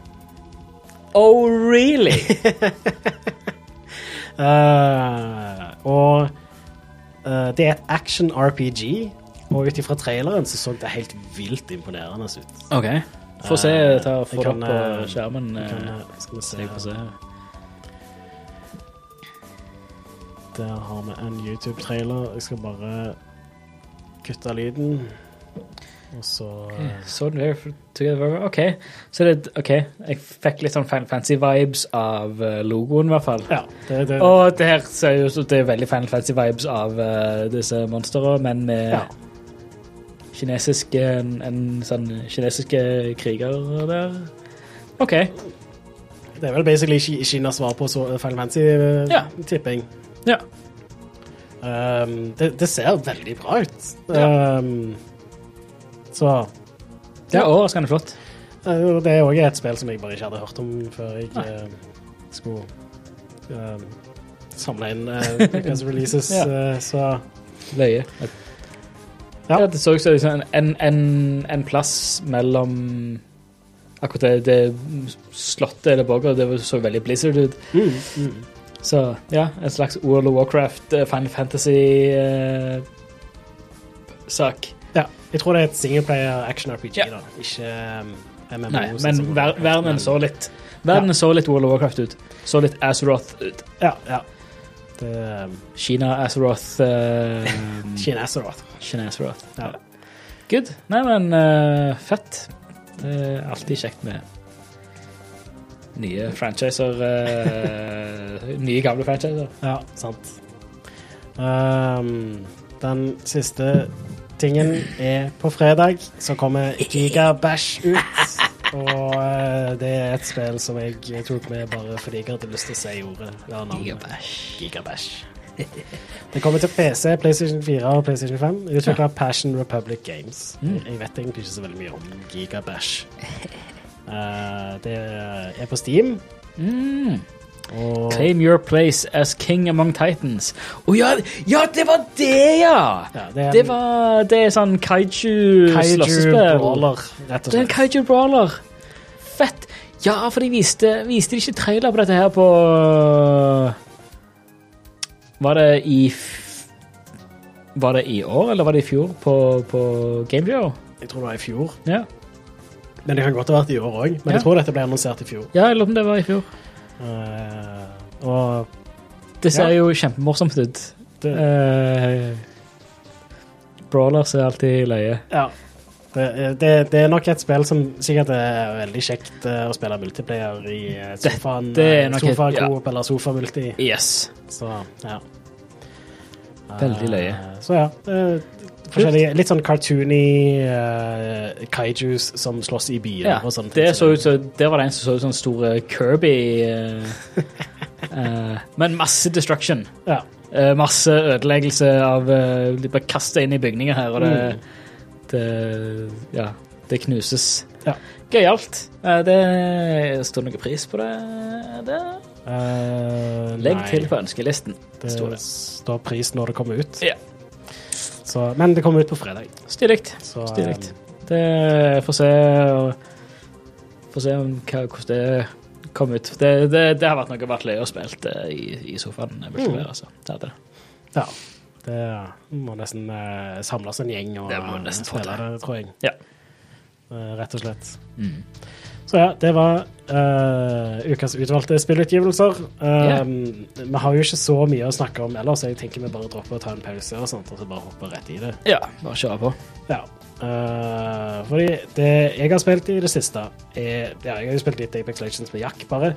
Oh, really? Og eh, det er et action RPG, og ut ifra traileren så så det helt vilt imponerende ut. OK. Få se. Eh, Ta, få det på eh, skjermen. Kan, skal vi se se. Der har vi en YouTube-trailer. Jeg skal bare kutte lyden. Og så eh, Sword and Fairy Together. OK. Så det, ok, jeg fikk litt sånn Final Fantasy-vibes av eh, logoen, i hvert fall. Ja. Det, det, Og det her ser jo ut som det er veldig Final Fantasy-vibes av uh, disse monstrene, men med ja. kinesiske en, en sånn kinesiske kriger der. OK. det er vel basically Ki- Kinas svar på Final Fantasy-tipping. Ja. tipping. Ja. Um, det, det ser veldig bra ut. Ja. Um, så Det er overraskende flott. Eh, Det er òg et spill som jeg bare ikke hadde hørt om før jeg uh, skulle eh, samle inn uh, releases. Ja. uh, så Løye. Ja. Ja. det så ut som liksom en, en, en plass mellom Akkurat det, det slottet eller borger, det så veldig Blizzard ut. mm, mm. Så ja, en slags World of Warcraft, eh, Final Fantasy-sak. Ja. Jeg tror det er et singleplayer action RPG, Ja. da. Ikke um, MMO. Nei, sånn men ver verdenen så litt Verdenen så litt World of Warcraft ut. Så litt Azeroth ut. Ja, ja. Det, um, Kina Azeroth uh, Kina Azeroth. Kina Azeroth. Ja. Good. Nei, men uh, fett. Det er alltid kjekt med nye franchiser. Uh, nye, gamle franchiser. Ja, sant. Um, den siste tingen er på fredag, så kommer Gigabash ut. Og eh, det er et spill som jeg tok med bare fordi jeg hadde lyst til å si ordet. Ja, navnet. Gigabash. Det kommer til PC, PlayStation 4 og PlayStation 5. Utvikla av Passion Republic Games. Mm. Jeg vet egentlig ikke så veldig mye om Gigabash. Uh, det er på Steam. Mm. Og Claim your place as king among titans. Å ja, ja, det var det, ja! ja, det er Det var Det er sånn Kaiju kaiju-slåssespill. Brawler, rett og Det er en kaiju brawler. Fett. Ja, for de viste, viste de ikke trailer på dette her på Var det i f- Var det i år, eller var det i fjor på, på Gameshow? Jeg tror det var i fjor. Ja. Men det kan godt ha vært i år òg. Men Ja. jeg tror dette ble annonsert i fjor. ja, på om det var i fjor. Eh, og Det ser Ja. jo kjempemorsomt ut. det, Uh, brawlers er alltid løye. ja. Det, det, det er nok et spill som sikkert er veldig kjekt eh, å spille multiplayer i eh, sofaen. det er eh, nok et- Sofacoop eller sofamulti. Yes. Så ja. Veldig løye. Eh, så ja. Forskjellige, litt sånn cartoony uh, kaijus som slåss i byer Ja, og det så ut som Det var det en som så ut som store Kirby. Uh, uh, men masse destruction. Ja. Masse ødeleggelse av De blir kasta inn i bygninger her, og det, det Ja, det knuses. Ja. Gøyalt. Det står noe pris på det. det. Legg nei, til på ønskelisten. Det står det. står pris når det kommer ut. Ja. Så, men det kommer ut på fredag. Stilig. Så, Stilig. eh, Det får se Får se hva, hvordan det kom ut. Det, det, det har vært noe vært løye å spille i, i sofaen. multiplayer, Altså. Det hadde det. ja. Det må nesten uh, samles en gjeng og spille det, tror jeg. Ja. Uh, rett og slett. Mm. Så ja, det var uh, ukas utvalgte spillutgivelser. Eh, Vi har jo ikke så mye å snakke om ellers, så jeg tenker vi bare dropper å ta en pause og sånt, og så bare hopper rett i det. Ja, bare kjøre på. Ja. Uh, fordi det jeg har spilt i det siste, er Ja, jeg har jo spilt litt Apex Legends med Jack, bare.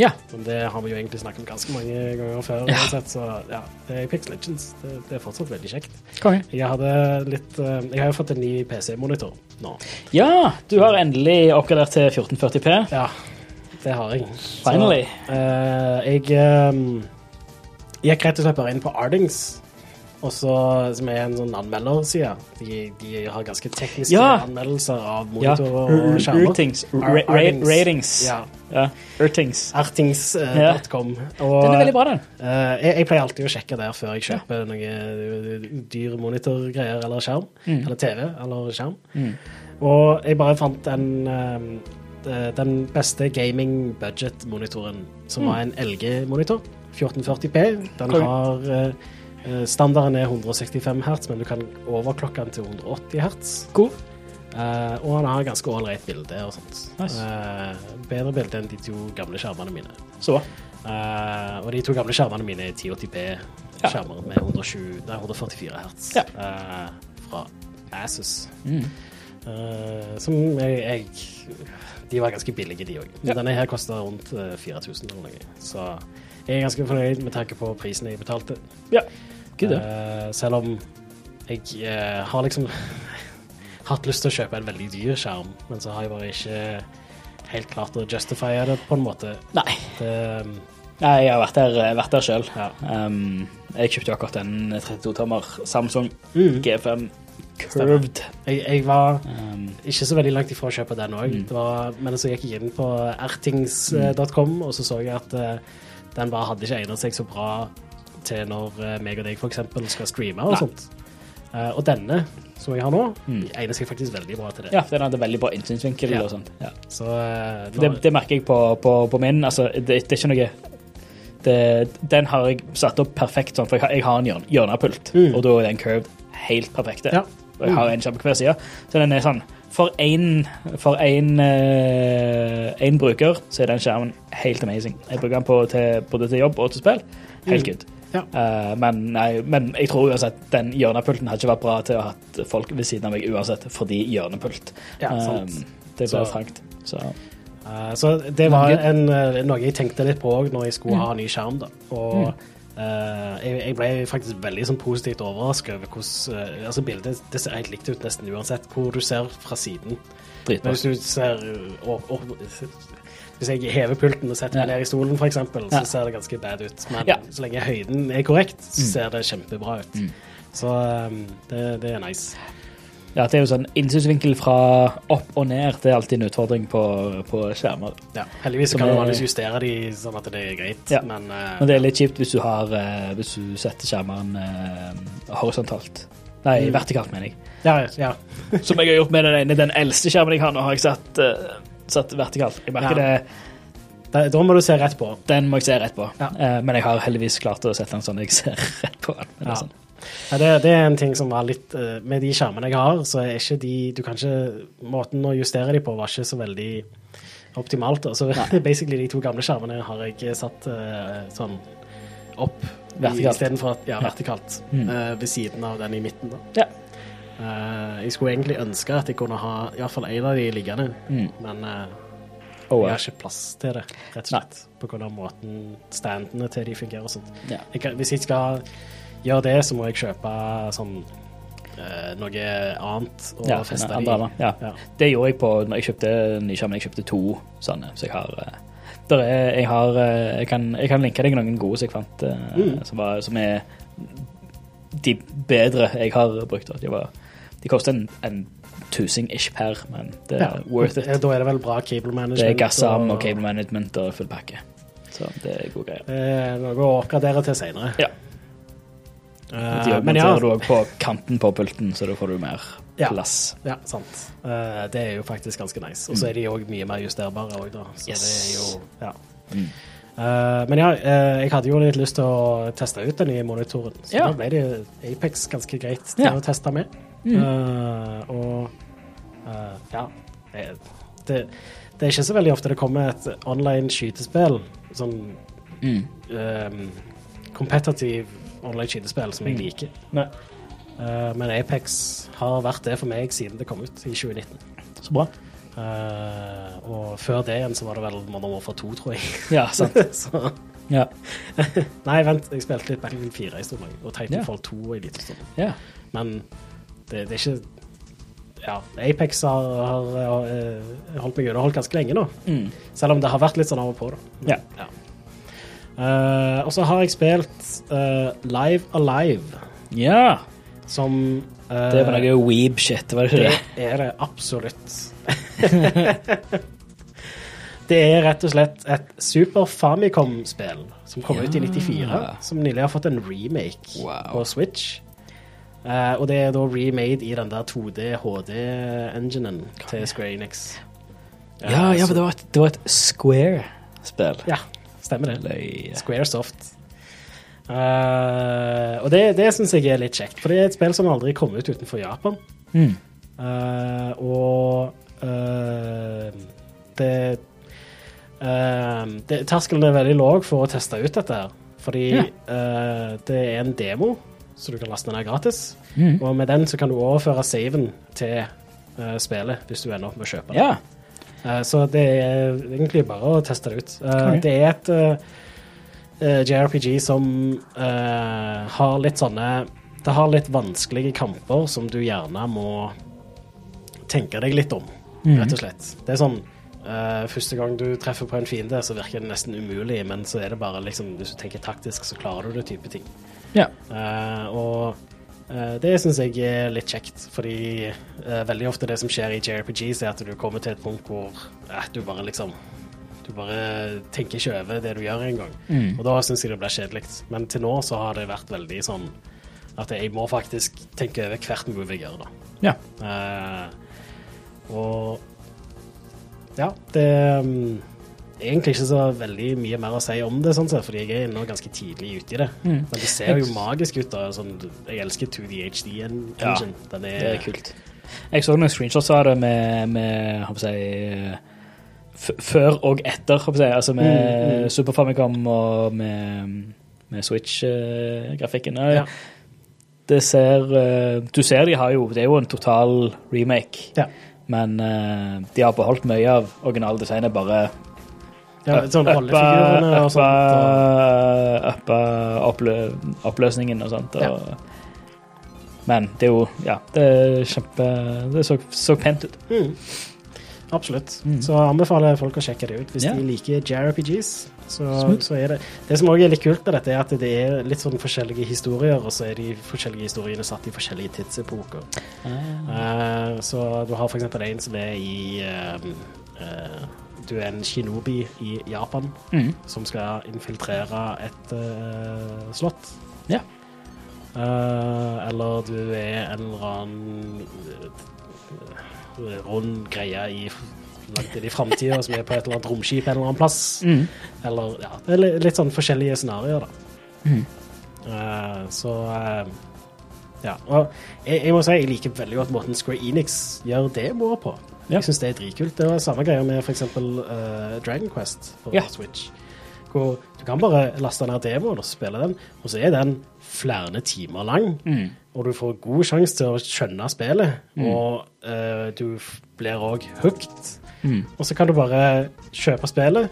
Ja. Men det har vi jo egentlig snakket om ganske mange ganger før. Ja. uansett, Så ja, det Apex Legends. Det, det er fortsatt veldig kjekt. Konge. Jeg hadde litt eh, Jeg har jo fått en ny PC-monitor nå. Ja, du har endelig oppgradert til 1440P. Ja, det har jeg. Finally. Så, uh, jeg um, gikk rett og slett bare inn på Ardings, og så, som er en sånn anmelderside. De, de har ganske tekniske Ja. anmeldelser av Ja. monitorer og skjermer. Urtings. Ar- Ra- ra- Ardings. Ratings. Ja. Ja. Urtings. Artings.com. Den er veldig bra, den. Eh, jeg, jeg pleier alltid å sjekke der før jeg kjøper noe eh, dyr monitorgreier eller skjerm. Eller TV eller skjerm. Mm. Og jeg bare fant den, eh, den beste gaming budget-monitoren, som var en LG-monitor. 1440P. Den Konge. har eh, eh, Standarden er 165 hertz, men du kan overklokke den til 180 hertz. God. Uh, og han har ganske ålreit bilde og sånt. Nice. Uh, bedre bilde enn de to gamle skjermene mine. Så. Uh, og de to gamle skjermene mine er 1080p-skjermer med 120, nei, 144 hertz Ja. eh, fra Asus. Mm. Eh, som jeg, jeg De var ganske billige, de òg. Ja. denne her koster rundt eh, 4000 eller noe. Så jeg er ganske fornøyd med tanke på prisen jeg betalte. Ja. Gud. Eh, selv om jeg uh, har liksom hatt lyst til å kjøpe en veldig dyr skjerm, men så har jeg bare ikke helt klart å justify det på en måte. Nei. Det, Nei, jeg har vært der, vært der sjøl. ja. Um, jeg kjøpte jo akkurat en 32-tommer Samsung Mm. G5 Curved. Jeg, jeg var Um, ikke så veldig langt ifra å kjøpe den òg, Mm. men så gikk jeg inn på ertings.com, og så så jeg at eh, den bare hadde ikke egnet seg så bra til når eh, meg og deg eksempel skal streame og Nei. sånt. Uh, og denne som jeg har nå, Mm. egner seg faktisk veldig bra til det. ja, den hadde veldig bra innsynsvinkel Ja. og sånt. Ja. Så uh, Det, det merker jeg på, på, på min. Altså, det, det er ikke noe det, Den har jeg satt opp perfekt sånn, for jeg har, jeg har en hjørne, hjørnepult, Mm. og da er den curved helt perfekt. Ja. Og jeg har en skjerm på hver side. Så den er sånn For én en, eh, bruker så er den skjermen helt amazing. Jeg bruker den på, til, både til jobb og til spill. Helt Mm. good. Ja. Uh, men, nei, men jeg tror uansett den hjørnepulten hadde ikke vært bra til å ha hatt folk ved siden av meg uansett, fordi hjørnepult. Ja. Eh, det er bare frankt. Så Uh, så det var en, noe jeg tenkte litt på òg når jeg skulle Mm. ha ny skjerm. da. Og eh, jeg, jeg ble faktisk veldig sånn positivt overrasket over hvordan eh, altså Bildet det ser helt likt ut nesten uansett hvor du ser fra siden. Men dritbra. hvis du ser og, opp, opp, Hvis jeg hever pulten og setter meg ned i stolen, f.eks., så Ja. ser det ganske bad ut. Men Ja. så lenge høyden er korrekt, så Mm. ser det kjempebra ut. Mm. Så um, det, det er nice. Ja, det er jo sånn innsynsvinkel fra opp og ned. Det er alltid en utfordring på, på skjermer. Ja. Heldigvis så kan du vanligvis justere de sånn at det er greit, Ja. men uh, Men det er litt kjipt hvis du, har, uh, hvis du setter skjermen uh, horisontalt. Nei, Mm. vertikalt, mener jeg. ja, ja. Som jeg har gjort med den ene, den eldste skjermen jeg har nå, har jeg satt, satt vertikalt. Jeg merker Ja. det, Da, må du se rett på. den må jeg se rett på. Ja. Men jeg har heldigvis klart å sette den sånn jeg ser rett på den. Ja. sånn. Ja, det, det er en ting som var litt eh, Med de skjermene jeg har, så er ikke de Du kan ikke Måten å justere de på var ikke så veldig optimalt. Så basically de to gamle skjermene har jeg satt eh, sånn opp Vertikalt. istedenfor at Ja, Ja. vertikalt. Mm. eh, ved siden av den i midten, da. Ja. Uh, jeg skulle egentlig ønske at jeg kunne ha iallfall én av de liggende, Mm. men uh, Oh, jeg har ikke plass til det, rett og slett. På grunn av måten standene til de fungerer og sånt. Ja. Jeg hvis jeg skal gjøre det, så må jeg kjøpe sånn eh, noe annet å Ja, feste i. Andre, ja. Ja. Det gjorde jeg på når jeg kjøpte ny. Jeg kjøpte to sånne, så jeg har eh, er, jeg, har eh, jeg, kan, jeg kan linke deg noen gode som jeg fant, eh, Mm. som, var, som er de bedre jeg har brukt. De, var, de koster en, en tusing ish per, men det Ja, er worth it. Da er det vel bra cable management. Det er gassarm og cable management og full pakke. Så det er gode greier. Det er noe å oppgradere til senere. Ja. De men ja, du òg på kanten på pulten, så da får du mer Ja. plass. ja, sant. Uh, det er jo faktisk ganske nice. Og så er de òg mye mer justerbare òg, da. Så Yes. det er jo Ja. Mm. Uh, men ja, jeg hadde jo litt lyst til å teste ut den nye monitoren. Så Ja. da ble det Apex ganske greit til Ja. å teste med. Mm. Og ja det, det, det er ikke så veldig ofte det kommer et online skytespill, sånn Mm. um, kompetitiv online skytespill som jeg Mm. liker. Nei. Uh, men Apex har vært det for meg siden det kom ut i 2019. Så bra. Uh, og før det igjen så var det vel Modern Warfare 2, tror jeg. Ja, sant. så, Ja. nei, vent, jeg spilte litt Battlefield 4 en stund, og Titanfall 2 en liten stund. ja. Men det, det er ikke Ja, Apex har, har har holdt meg underholdt ganske lenge nå. Mm. Selv om det har vært litt sånn av og på, da. Ja. Eh, og så har jeg spilt uh, Live Alive, ja. som uh, Det var noe weeb-shit, var det ikke det? Det er det absolutt. det er rett og slett et Super Famicom-spill som kom ut i 94, som nylig har fått en remake Wow. på Switch. Og det er da remade i den der 2D HD-enginen til Square Enix. Ja, ja, for det var et, et Square-spill. Ja, stemmer det. Løye. Squaresoft. Uh, og det, det syns jeg er litt kjekt, for det er et spill som aldri kom ut utenfor Japan. Mm. Uh, og uh, det, uh, det Terskelen er veldig lav for å teste ut dette, her. Fordi Ja. det er en demo, så du kan laste den her gratis. Mm. Og med den så kan du overføre saven til spillet hvis du ender opp med å kjøpe den. Ja. Eh, Så det er egentlig bare å teste det ut. Okay. Det er et eh, eh, JRPG som uh, har litt sånne Det har litt vanskelige kamper som du gjerne må tenke deg litt om, Mhm. rett og slett. Det er sånn uh, Første gang du treffer på en fiende, så virker det nesten umulig, men så er det bare liksom Hvis du tenker taktisk, så klarer du det type ting. ja. Eh, og eh, det syns jeg er litt kjekt, fordi eh, veldig ofte det som skjer i JRPGs, er at du kommer til et punkt hvor eh, du bare liksom Du bare tenker ikke over det du gjør engang. Mm. Og da syns jeg det blir kjedelig. Men til nå så har det vært veldig sånn at jeg må faktisk tenke over hvert move jeg gjør, da. ja. Eh, og ja, det er egentlig ikke så veldig mye mer å si om det, sånn sett, fordi jeg er nå ganske tidlig ute i det. Mm. Men det ser jo magisk ut. da, sånn, Jeg elsker 2D HD-engine. Ja, Den er, Det er kult. Jeg så noen screenshots av det med, med håper jeg, før og etter, håper jeg, altså med Mm, mm. Super Famicom og med, med Switch-grafikken. Ja. Det ser eh, Du ser de har jo Det er jo en total remake, Ja. men eh, de har beholdt mye av originaldesignet, bare ja, sånn rollefigurene og sånt. Og, Uppa oppløsningen og sånt. Og, Men det er jo Ja, det er kjempe Det så, så pent ut. mm, absolutt. Mm. Så anbefaler jeg folk å sjekke det ut hvis yeah. de liker JRPGs. Så, så er det Det som også er litt kult med dette, er at det er litt sånn forskjellige historier, og så er de forskjellige historiene satt i forskjellige tidsepoker. Eh, så du har for eksempel en som er i uh, eh, Du er en shinobi i Japan Mm. som skal infiltrere et uh, slott. Ja. Uh, eller du er en eller annen eh, rund greie i langt inn i framtida som er på et eller annet romskip en eller annen plass. Mm. Eller ja, det er litt sånn forskjellige scenarioer, da. Mm. Uh, så eh, ja. Og jeg, jeg må si jeg liker veldig godt måten Square Enix gjør demoer på. Ja. Jeg syns det er dritkult. Det var samme greia med f.eks. Uh, Dragon Quest på Ja. Switch. Hvor du kan bare laste ned demoen og spille den, og så er den flere timer lang. Mm. Og du får god sjanse til å skjønne spillet, og uh, du blir òg hooked. Mm. Og så kan du bare kjøpe spillet,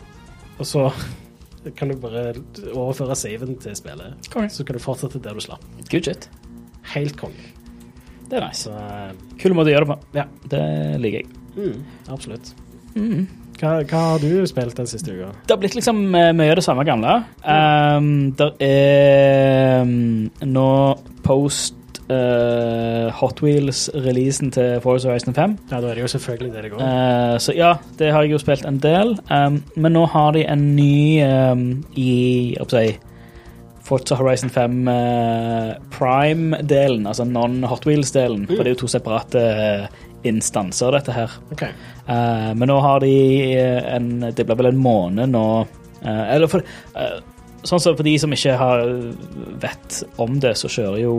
og så kan du bare overføre saven til spillet. Konge. Så kan du fortsette der du slapp. Good shit. Helt konge. Det er nice. Så eh, Kul måte å gjøre det på. ja, Det liker jeg. Mm, absolutt. Mm. Hva, hva har du spilt den siste uka? Det har blitt liksom eh, mye av det samme gamle. Um, det er um, nå post uh, Hot Wheels-releasen til Forza Horizon 5. Ja, da er det jo selvfølgelig det det går. Uh, så ja, det har jeg jo spilt en del. Um, men nå har de en ny um, i jeg si, Forza Horizon 5 uh, Prime-delen, altså non-Hot Wheels-delen. For det er jo to separate eh, instanser, dette her. Okay. Uh, men nå har de eh, en Det blir vel en måned nå uh, Eller for uh, Sånn som for de som ikke har vet om det, så kjører jo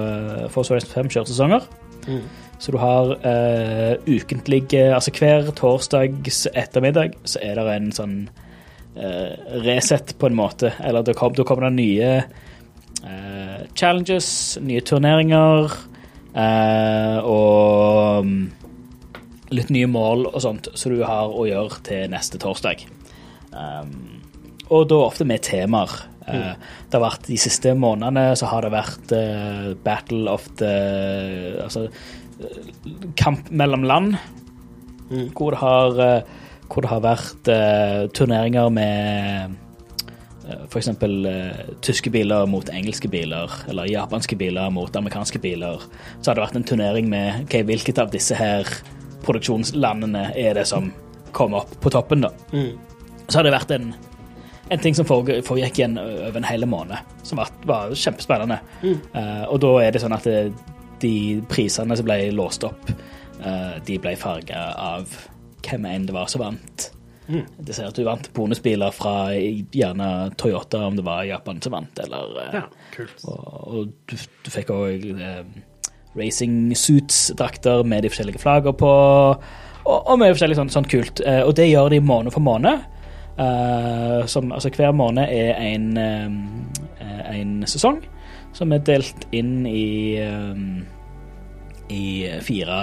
uh, Force Horizon 5 kjøresesonger. Mm. Så du har uh, ukentlige Altså hver torsdags ettermiddag så er det en sånn reset, på en måte. Eller da kom, kommer det nye challenges, nye turneringer og um, litt nye mål og sånt som du har å gjøre til neste torsdag. Um, og da ofte med temaer. Uh, det har vært De siste månedene så har det vært uh, Battle of the Altså kamp mellom land. Mm. Hvor, det har, hvor det har vært uh, turneringer med F.eks. Uh, tyske biler mot engelske biler, eller japanske biler mot amerikanske biler. Så har det vært en turnering med okay, hvilket av disse her produksjonslandene er det som kommer opp på toppen, da. Mm. Så har det vært en, en ting som foregikk igjen over en hel måned, som var, var kjempespennende. Eh, og da er det sånn at det, de prisene som ble låst opp, eh, de ble farga av hvem enn det var som vant. Det ser at du vant bonusbiler fra gjerne Toyota, om det var Japan som vant, eller eh, Ja, kult. og, og du, du fikk òg eh, racing suits-drakter med de forskjellige flagger på, og, og mye forskjellig sånt, sånt kult. Eh, og det gjør de måned for måned. Eh, som, altså hver måned er en, eh, en sesong som er delt inn i eh, i fire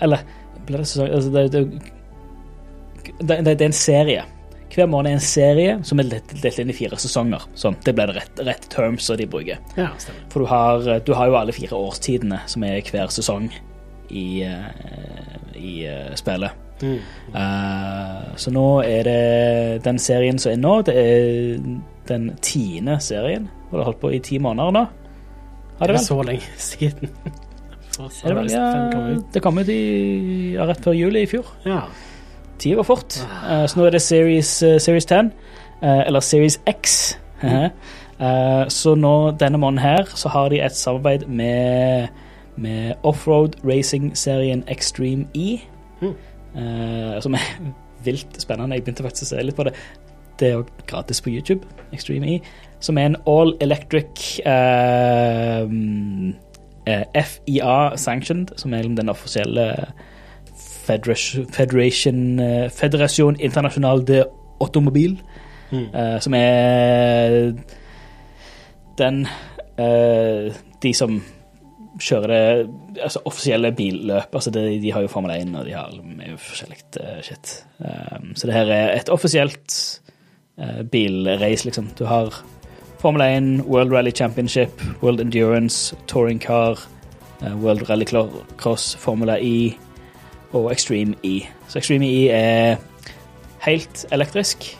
Eller blir det sesong altså det, det, det, det er en serie. Hver måned er en serie som er delt, delt inn i fire sesonger. Sånn, det ble det rett, rett terms de bruker. Ja, stemmer. For du har, du har jo alle fire årstidene som er hver sesong i, eh, i eh, spillet. Mm. Uh, så nå er det den serien som er nå, det er den tiende serien. Og det har holdt på i ti måneder nå. Har Det det er så lenge siden. Er det, vel? Ja, det kom ut i, rett før juli i fjor. Ja. Tida går fort. Eh, så nå er det Series, eh, series 10, eh, eller Series X. Eh, så nå, denne måneden her, så har de et samarbeid med, med offroad racing-serien Extreme E. Mm. som er vilt spennende. Jeg begynte faktisk å se litt på det. Det er jo gratis på YouTube. Extreme E. Som er en all electric eh, eh, FIA-sanctioned, som er den offisielle Federation, Federation eh, International de Automobil, Mm. uh, som er den uh, De som kjører det altså offisielle billøp. Altså de har jo Formel 1, og de har mye forskjellig uh, shit. Um, så det her er et offisielt uh, bilrace, liksom. Du har Formel 1, World Rally Championship, World Endurance, Touring Car, World Rally Cross, Formula E og Extreme E. Så Extreme E er helt elektrisk.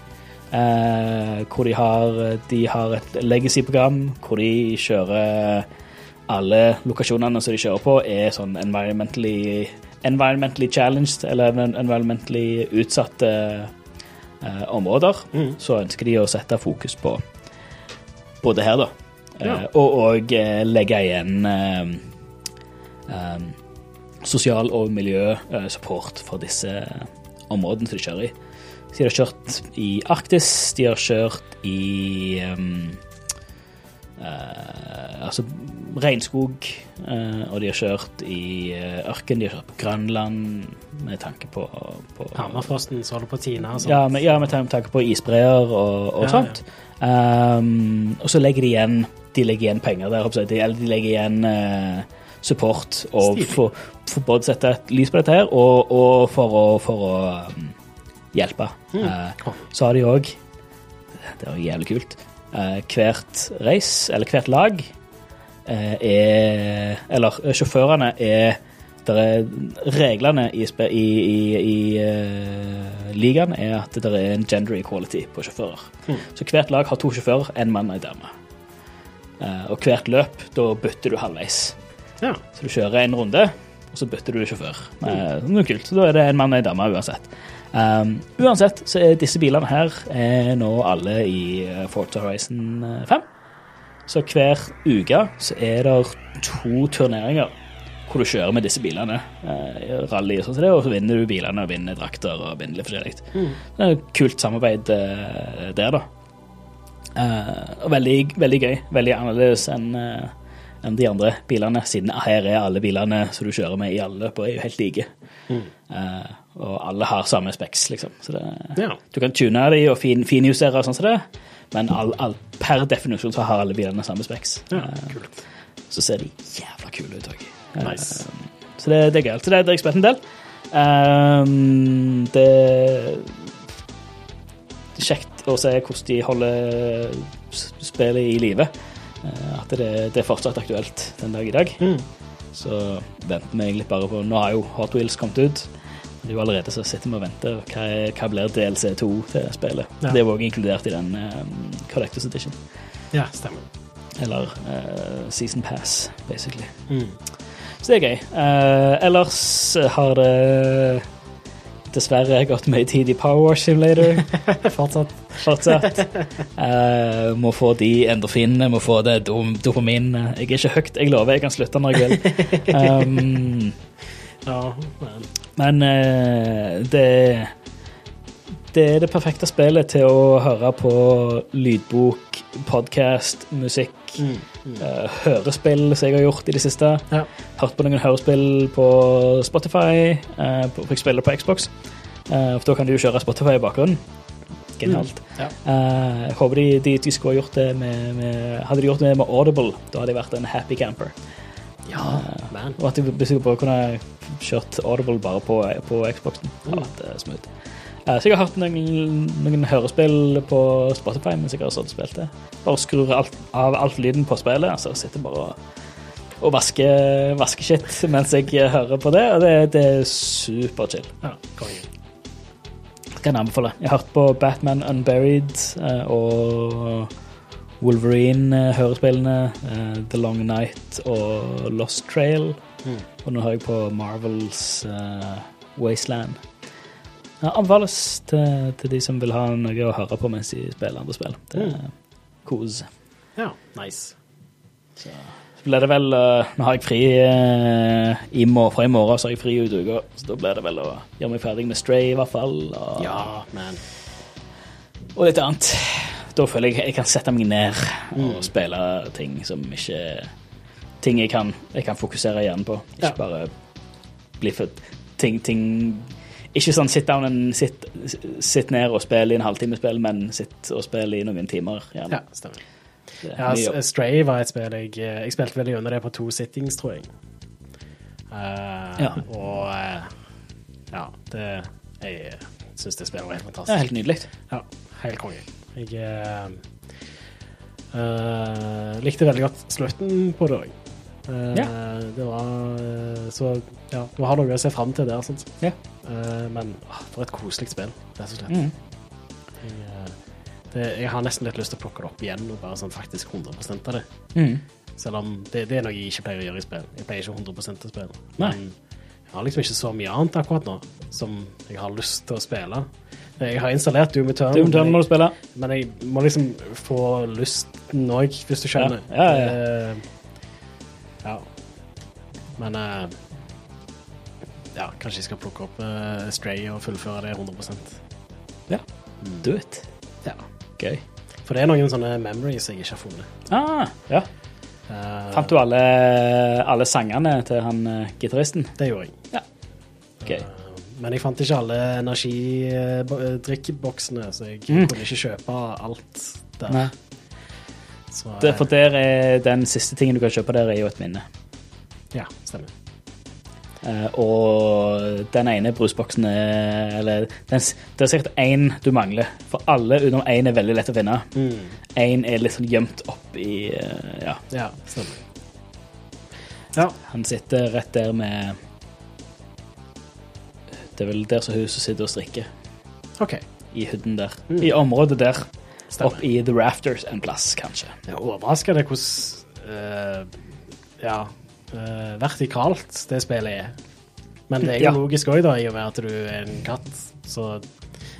eh, hvor de har, de har et legacy-program hvor de kjører alle lokasjonene som de kjører på, er sånn environmentally, environmentally challenged, eller environmentally utsatte eh, områder. Mm. Så ønsker de å sette fokus på både her, da. Ja. Eh, og og eh, legge igjen eh, eh, sosial- og miljøsupport for disse områdene som de kjører i. Så de har kjørt i Arktis, de har kjørt i um, uh, Altså regnskog, uh, og de har kjørt i eh, ørken, de har kjørt på Grønland med tanke på, på Hammerfrosten som holder på å tine og sånt. ja, med, ja, med tanke på isbreer og, og Ja, sånt. Um, og så legger de igjen De legger igjen penger der, de, eller de legger igjen eh, support og for, for både å sette et lys på dette her, og, og for å, for å um, hjelpe. Mm. Uh, så har de òg Det er jo jævlig kult. Uh, hvert race, eller hvert lag, uh, er Eller sjåførene er der er Reglene i, i, i, i ligaen er at det er en gender equality på sjåfører. Mm. Så hvert lag har to sjåfører, en mann og en dame. Og hvert løp, da bytter du halvveis. Ja. Så du kjører en runde, og så bytter du sjåfør. Mm. det er kult. Så da er det en mann og en dame uansett. Um, uansett så er disse bilene her er nå alle i eh, Forza Horizon eh, 5. Så hver uke så er det to turneringer hvor du kjører med disse bilene. Uh, rally og sånn, som det, og så vinner du bilene og vinner drakter og vinner litt forskjellig. Det er et kult samarbeid uh, der, da. Uh, og veldig, veldig gøy. Veldig annerledes enn eh, enn de andre bilene, siden her er alle bilene som du kjører med i alle løp, er jo helt like. Eh, og alle har samme speks, liksom. Så det, Ja. Du kan tune de og fin, finjustere og sånn som det, men all, all, per definisjon så har alle bilene samme speks. Ja, uh, så ser de jævla kule ut òg. Nice. Så det, det er gøy. Så det, har jeg spilt en del. Det, det er kjekt å se hvordan de holder spillet i live. Eh, at det, det er fortsatt aktuelt den dag i dag. Mm. Så venter vi egentlig bare på Nå har jo Hot Wheels kommet ut. Det er jo allerede så sitter vi og venter. Hva, er, hva blir DLC2 til spillet? Ja. Det er jo også inkludert i den um, Collectors Edition. Ja, stemmer. Eller uh, Season Pass, basically. Mm. Så det er gøy. Uh, ellers har det dessverre gått mye tid i Power Wash Simulator Fortsatt. fortsatt. Uh, må få de endorfinene, må få det dom, dopamin. Jeg er ikke høyt, jeg lover jeg kan slutte når jeg vil. Um, Ja, men men uh, det Det er det perfekte spillet til å høre på lydbok, podkast, musikk, mm. Mm. eh, hørespill, som jeg har gjort i det siste. Ja. Hørt på noen hørespill på Spotify, uh, på, for jeg spiller på Xbox. Uh, for da kan du jo kjøre Spotify i bakgrunnen. Genialt. Ja. Uh, håper de, de, de skulle ha gjort det med, med Hadde de gjort det med Audible, da hadde jeg vært en happy camper. ja, man. Og at de hvis jeg bare kunne kjørt Audible bare på, på Xboxen. Det hadde vært smooth. Eh, Så jeg har hørt noen, noen hørespill på Spotify mens jeg har stått og spilt det. Bare skrur alt, av alt lyden på spillet, altså sitter bare og, og vasker, vasker shit mens jeg hører på det, og det, det er superchill. Ja. Kan jeg anbefale. Jeg har hørt på Batman Unburied eh, og Wolverine-hørespillene, eh, The Long Night og Lost Trail. Mm. Og nå hører jeg på Marvels eh, Wasteland. Ja, anbefales til, til de som vil ha noe å høre på mens de spiller andre spill. Det er kos. Ja, nice. Så blir det vel eh, Nå har jeg fri eh, i morgen, fra i morgen, så har jeg fri ut uka. Så da blir det vel å gjøre meg ferdig med Stray, i hvert fall. Og, Ja, man. og litt annet. Da føler jeg jeg kan sette meg ned og spille ting som ikke Ting jeg kan, jeg kan fokusere igjen på. Ikke Ja. bare bli for ting, ting Ikke sånn sit down and sit, sitt ned og spille i en halvtime spill, men sitt og spille i noen timer. Gjerne. Ja, stemmer. Er Ja, Stray var et spill jeg Jeg spilte veldig under det på to sittings, tror jeg. Uh, Ja. Og uh, ja, det Jeg syns det spillet var helt det er helt nydelig. Ja, helt konge. Jeg eh, eh, likte veldig godt slutten på det òg. Ja. Det var eh, Så ja, du har noe å se fram til der, sånn. Ja. Eh, men ah, for et koselig spill, rett og slett. Mm. Jeg, eh, det, jeg har nesten litt lyst til å plukke det opp igjen og bare sånn faktisk 100 av det. Mm. Selv om det, det er noe jeg ikke pleier å gjøre i spill. Jeg pleier ikke 100 til spill. Men jeg har liksom ikke så mye annet akkurat nå som jeg har lyst til å spille. Jeg har installert Doom Eternal, Doom Eternal må du spille. men jeg må liksom få lysten òg, hvis du skjønner. Ja, ja, ja. Ja. Men uh, Ja, kanskje jeg skal plukke opp uh, Stray og fullføre det 100% Ja. Do it. Ja. Gøy. For det er noen sånne memories jeg ikke har funnet. Ah, ja. Uh, Fant du alle, alle sangene til han uh, gitaristen? Det gjorde jeg. Ja. Gøy. Uh, Men jeg fant ikke alle energidrikkboksene, så jeg Mm. kunne ikke kjøpe alt der. Nei. Så, eh, Det, for der er den siste tingen du kan kjøpe der, er jo et minne. Ja, stemmer. Uh, og den ene brusboksen er Eller den, det er sikkert én du mangler. For alle utenom én er veldig lett å finne. Mm. Er litt sånn gjemt opp i uh, Ja. Ja, stemmer. Ja. Han sitter rett der med Det er vel der som huset sitter og strikker. OK. I hooden der. Mm. I området der. Stemmer. Opp i The Rafters en plass, kanskje. Jeg overrasker det hvordan uh, ja, uh, vertikalt det spillet er. Men det er jo Ja. logisk òg, i og med at du er en katt. Så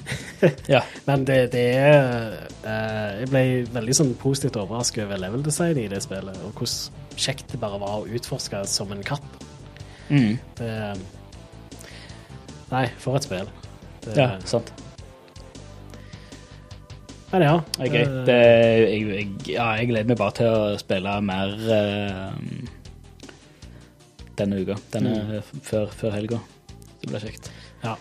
Ja. Men det, det er uh, Jeg ble veldig sånn positivt overrasket over level design i det spillet, og hvordan kjekt det bare var å utforske som en katt. Mm. Det, nei, for et spill. Det, ja, sant. Ja. Det er gøy. eh, Det, jeg, jeg, ja, jeg gleder meg bare til å spille mer uh, denne uka. Denne før, før helga. Det blir kjekt. Ja,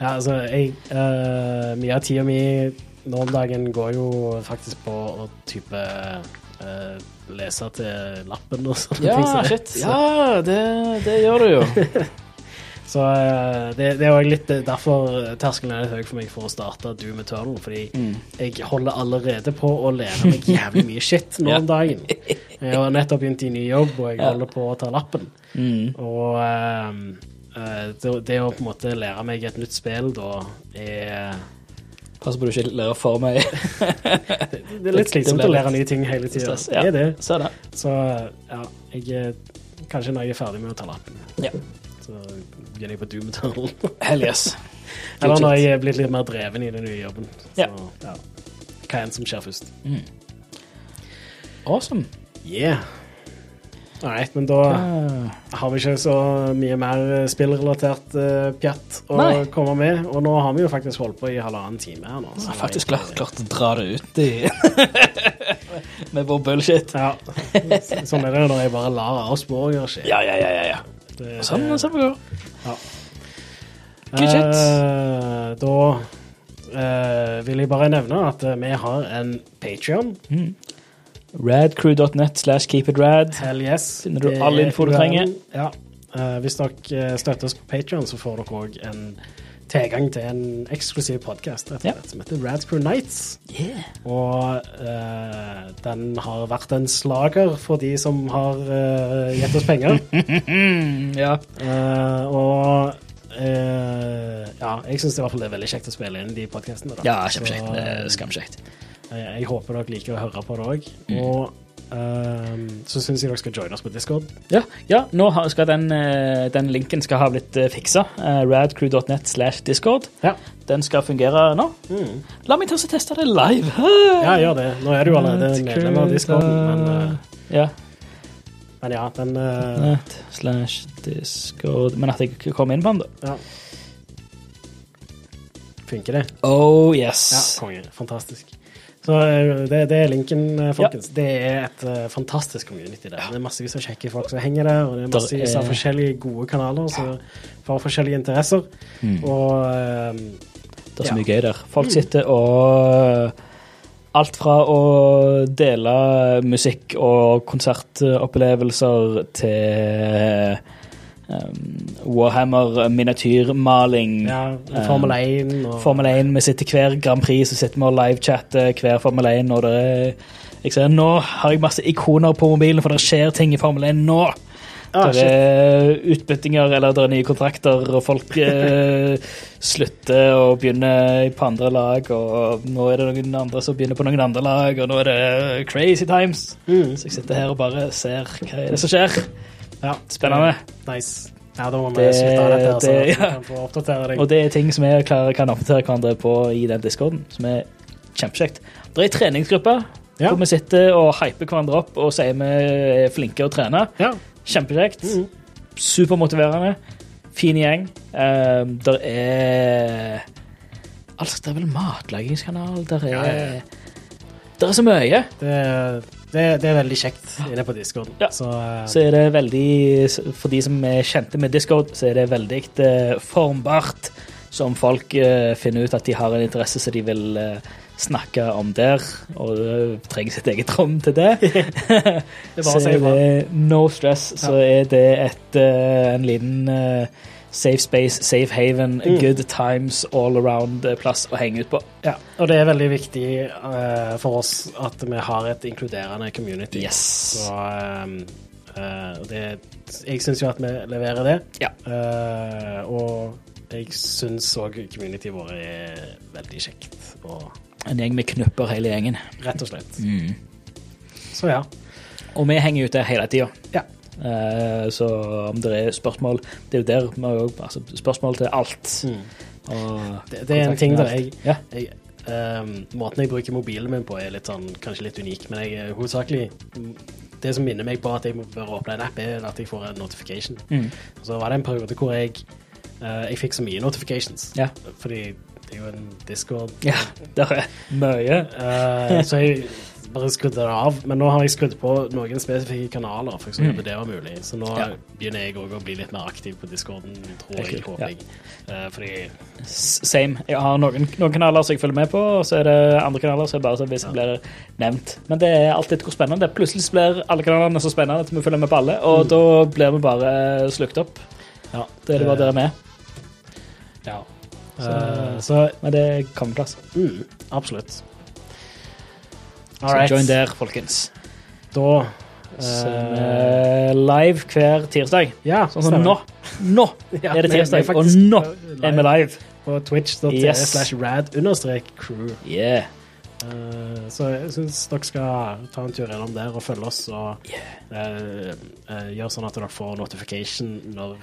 ja altså, jeg uh, Mye av tida mi nå om dagen går jo faktisk på å type uh, lese til lappen og sånne ting. som Shit. Ja, det, det gjør du jo. så eh, det, det er òg litt derfor terskelen er litt høy for meg for å starte Doom Eternal. Fordi Mm. jeg holder allerede på å lære meg jævlig mye shit nå om dagen. Jeg har nettopp begynt i ny jobb, og jeg holder på å ta lappen. Mm. Og eh, det, det å på en måte lære meg et nytt spill da er Pass på du ikke lærer for meg. Det er litt Det- det slitsomt å lære nye ting hele tida. Det ja. det. Så er det. Så ja, jeg Kanskje når jeg er ferdig med å ta lappen, Ja. så begynner jeg på Doom Eternal. Hell yes. Eller når jeg er blitt litt mer dreven i den nye jobben. Så Ja. ja. Hva enn som skjer først. Awesome. Yeah. Nei, men da Ah. har vi ikke så mye mer spillrelatert uh, pjatt å Nei. komme med. Og nå har vi jo faktisk holdt på i halvannen time her nå. Så har faktisk klart, klart å dra det ut i Med vår bullshit. Ja. Sånn er det når jeg bare lar avsporinger skje. Ja, ja, ja. ja, ja. Det- Sånn, det- sånn går. Shit. Eh, da eh, vil jeg bare nevne at eh, vi har en Patrion. Radcrew.net slash keepitrad. Hell yes. Finner du all info du trenger. Ja. Eh, hvis dere eh, støtter oss på Patrion, så får dere òg en tilgang til en eksklusiv podkast Ja. som heter Radcrew Nights. Yeah. Og uh, den har vært en slager for de som har uh, gitt oss penger. Mm, ja. Uh, og ja, jeg syns i hvert fall det er veldig kjekt å spille inn de podkastene. ja, kjempekjekt. Skamkjekt. Jeg, håper dere liker å høre på det òg. Og ehm, så syns jeg dere skal joine oss på Discord. Ja, ja nå skal den, eh, den linken skal ha blitt eh, fiksa. Eh, Radcrew.net slash discord. Ja, Den skal fungere nå. La meg ta og teste det live. ja gjør det. Nå er du allerede medlem av Discord, men, uh, Ja. men ja, den uh, Net slash discord Men at jeg kom inn på den, da. ja. Funker det? Oh Ja, yes. konge. Fantastisk. Så eh, det, det er linken, folkens. folkens. Det er et uh, fantastisk community der. Det er massevis av kjekke folk som henger der, og det er massevis av forskjellige gode kanaler som får forskjellige interesser. Og um, Det er så Ja. mye gøy der. Folk sitter og Alt fra å dele musikk og konsertopplevelser til um, Warhammer miniatyrmaling. ja, Formel 1 og Formel 1. Vi sitter hver Grand Prix så sitter vi og livechatter hver Formel 1. Og det er, jeg ser, nå har jeg masse ikoner på mobilen, for det skjer ting i Formel 1 nå. Ah, det er utbyttinger eller det er nye kontrakter, og folk eh, slutter og begynner på andre lag. Og nå er det noen andre som begynner på noen andre lag, og nå er det crazy times. Mm. Så jeg sitter her og bare ser hva er det som skjer. Ja, Spennende. Nice. Ja, da må vi Det- slutte av dette, så det- vi ja. kan få oppdatere deg. Og det er ting som vi klarer, kan oppdatere hverandre på i den discorden, som er kjempekjekt. Det er ei treningsgruppe Ja. hvor vi sitter og hyper hverandre opp og sier vi er flinke å trene. Ja. Kjempekjekt. Mhm. Supermotiverende. Fin gjeng. Um, der er Altså, det er vel matlagingskanal. Der er Ja, ja. Der er så mye. Det, det, det er veldig kjekt inne på Discord. Ja. Så, uh, Så er det veldig For de som er kjente med Discord, så er det veldig uh, formbart. som folk uh, finner ut at de har en interesse som de vil snakke om der, og eh, trenger sitt eget rom til det. bare så er det no stress, så er det et, en liten safe space, safe haven, Mm. good times all around-plass å henge ut på. Ja, og det er veldig viktig uh, for oss at vi har et inkluderende community. Yes. Så um, uh, det, jeg syns jo at vi leverer det. Ja. Uh, og jeg syns òg communityet vårt er veldig kjekt. Og En gjeng med knupper hele gjengen. rett og slett. Mm. Så ja. Og vi henger ute hele tida. Ja. Eh, så om det er spørsmål Det er jo der vi òg altså, spørsmål til alt. Mm. Det, det er en ting der jeg, Ja. jeg um, Måten jeg bruker mobilen min på, er litt sånn, kanskje litt unik, men jeg er hovedsakelig Det som minner meg på at jeg bør åpne en app, er at jeg får en notification. Mm. Så var det en periode hvor jeg uh, Jeg fikk så mye notifications. Ja. Fordi det er jo en Discord. ja, det er mye. Uh, så jeg bare skrudde det av. Men nå har jeg skrudd på noen spesifikke kanaler, for eksempel, det var mulig. Så nå Mm. Ja. begynner jeg òg å bli litt mer aktiv på discorden, tror jeg. kult, håper ja. jeg. Eh, fordi Same. Jeg har noen, noen kanaler som jeg følger med på, og så er det andre kanaler som bare så hvis ja. blir nevnt. Men det er alltid hvor spennende. Plutselig blir alle kanalene så spennende at vi følger med på alle, og da blir vi bare slukt opp. ja, Det er det bare dere er med. Ja. Så- uh, så Men det kommer plass. mm, absolutt. Så right. join der, folkens. Da eh, live hver tirsdag. Ja, Sånn som nå. Nå er det tirsdag, og nå er vi live. På twitch.tv Yes. slash rad understrek crew. Yeah. Eh, så jeg syns dere skal ta en tur gjennom der og følge oss og yeah. uh, uh, gjøre sånn at dere får notification når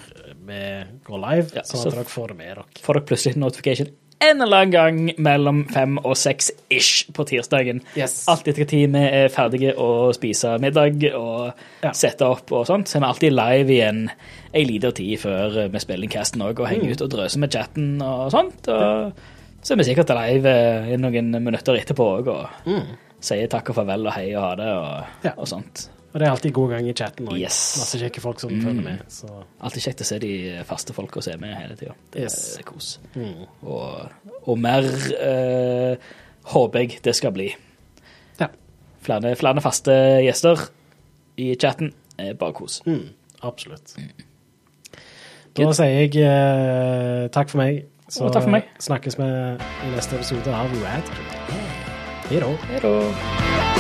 vi går live, Ja, sånn så- at dere får det med dere. Får dere plutselig notification en eller annen gang mellom fem og seks ish på tirsdagen. Yes. Alt etter tid vi er ferdige å spise middag og Ja. sette opp og sånt. Så er vi alltid live igjen ei lita tid før vi spiller inn casten òg, og henger Mm. ut og drøser med chatten og sånt. Og så er vi sikkert live eh, i noen minutter etterpå òg og Mm. sier takk og farvel og hei og ha det og, Ja. og sånt. Og det er alltid god gang i chatten. Og Yes. Masse kjekke folk som Mm. følger med. Så Alltid kjekt å se de faste folka som er med hele tida. Det Yes. er kos. mm. Og, og mer eh, håper jeg det skal bli. ja. Flere, flere faste gjester i chatten er bare kos. Mm. Absolutt. Da sier jeg eh, takk for meg. Så Og takk for meg. snakkes vi i neste episode av Rad. Hei da. Hei da.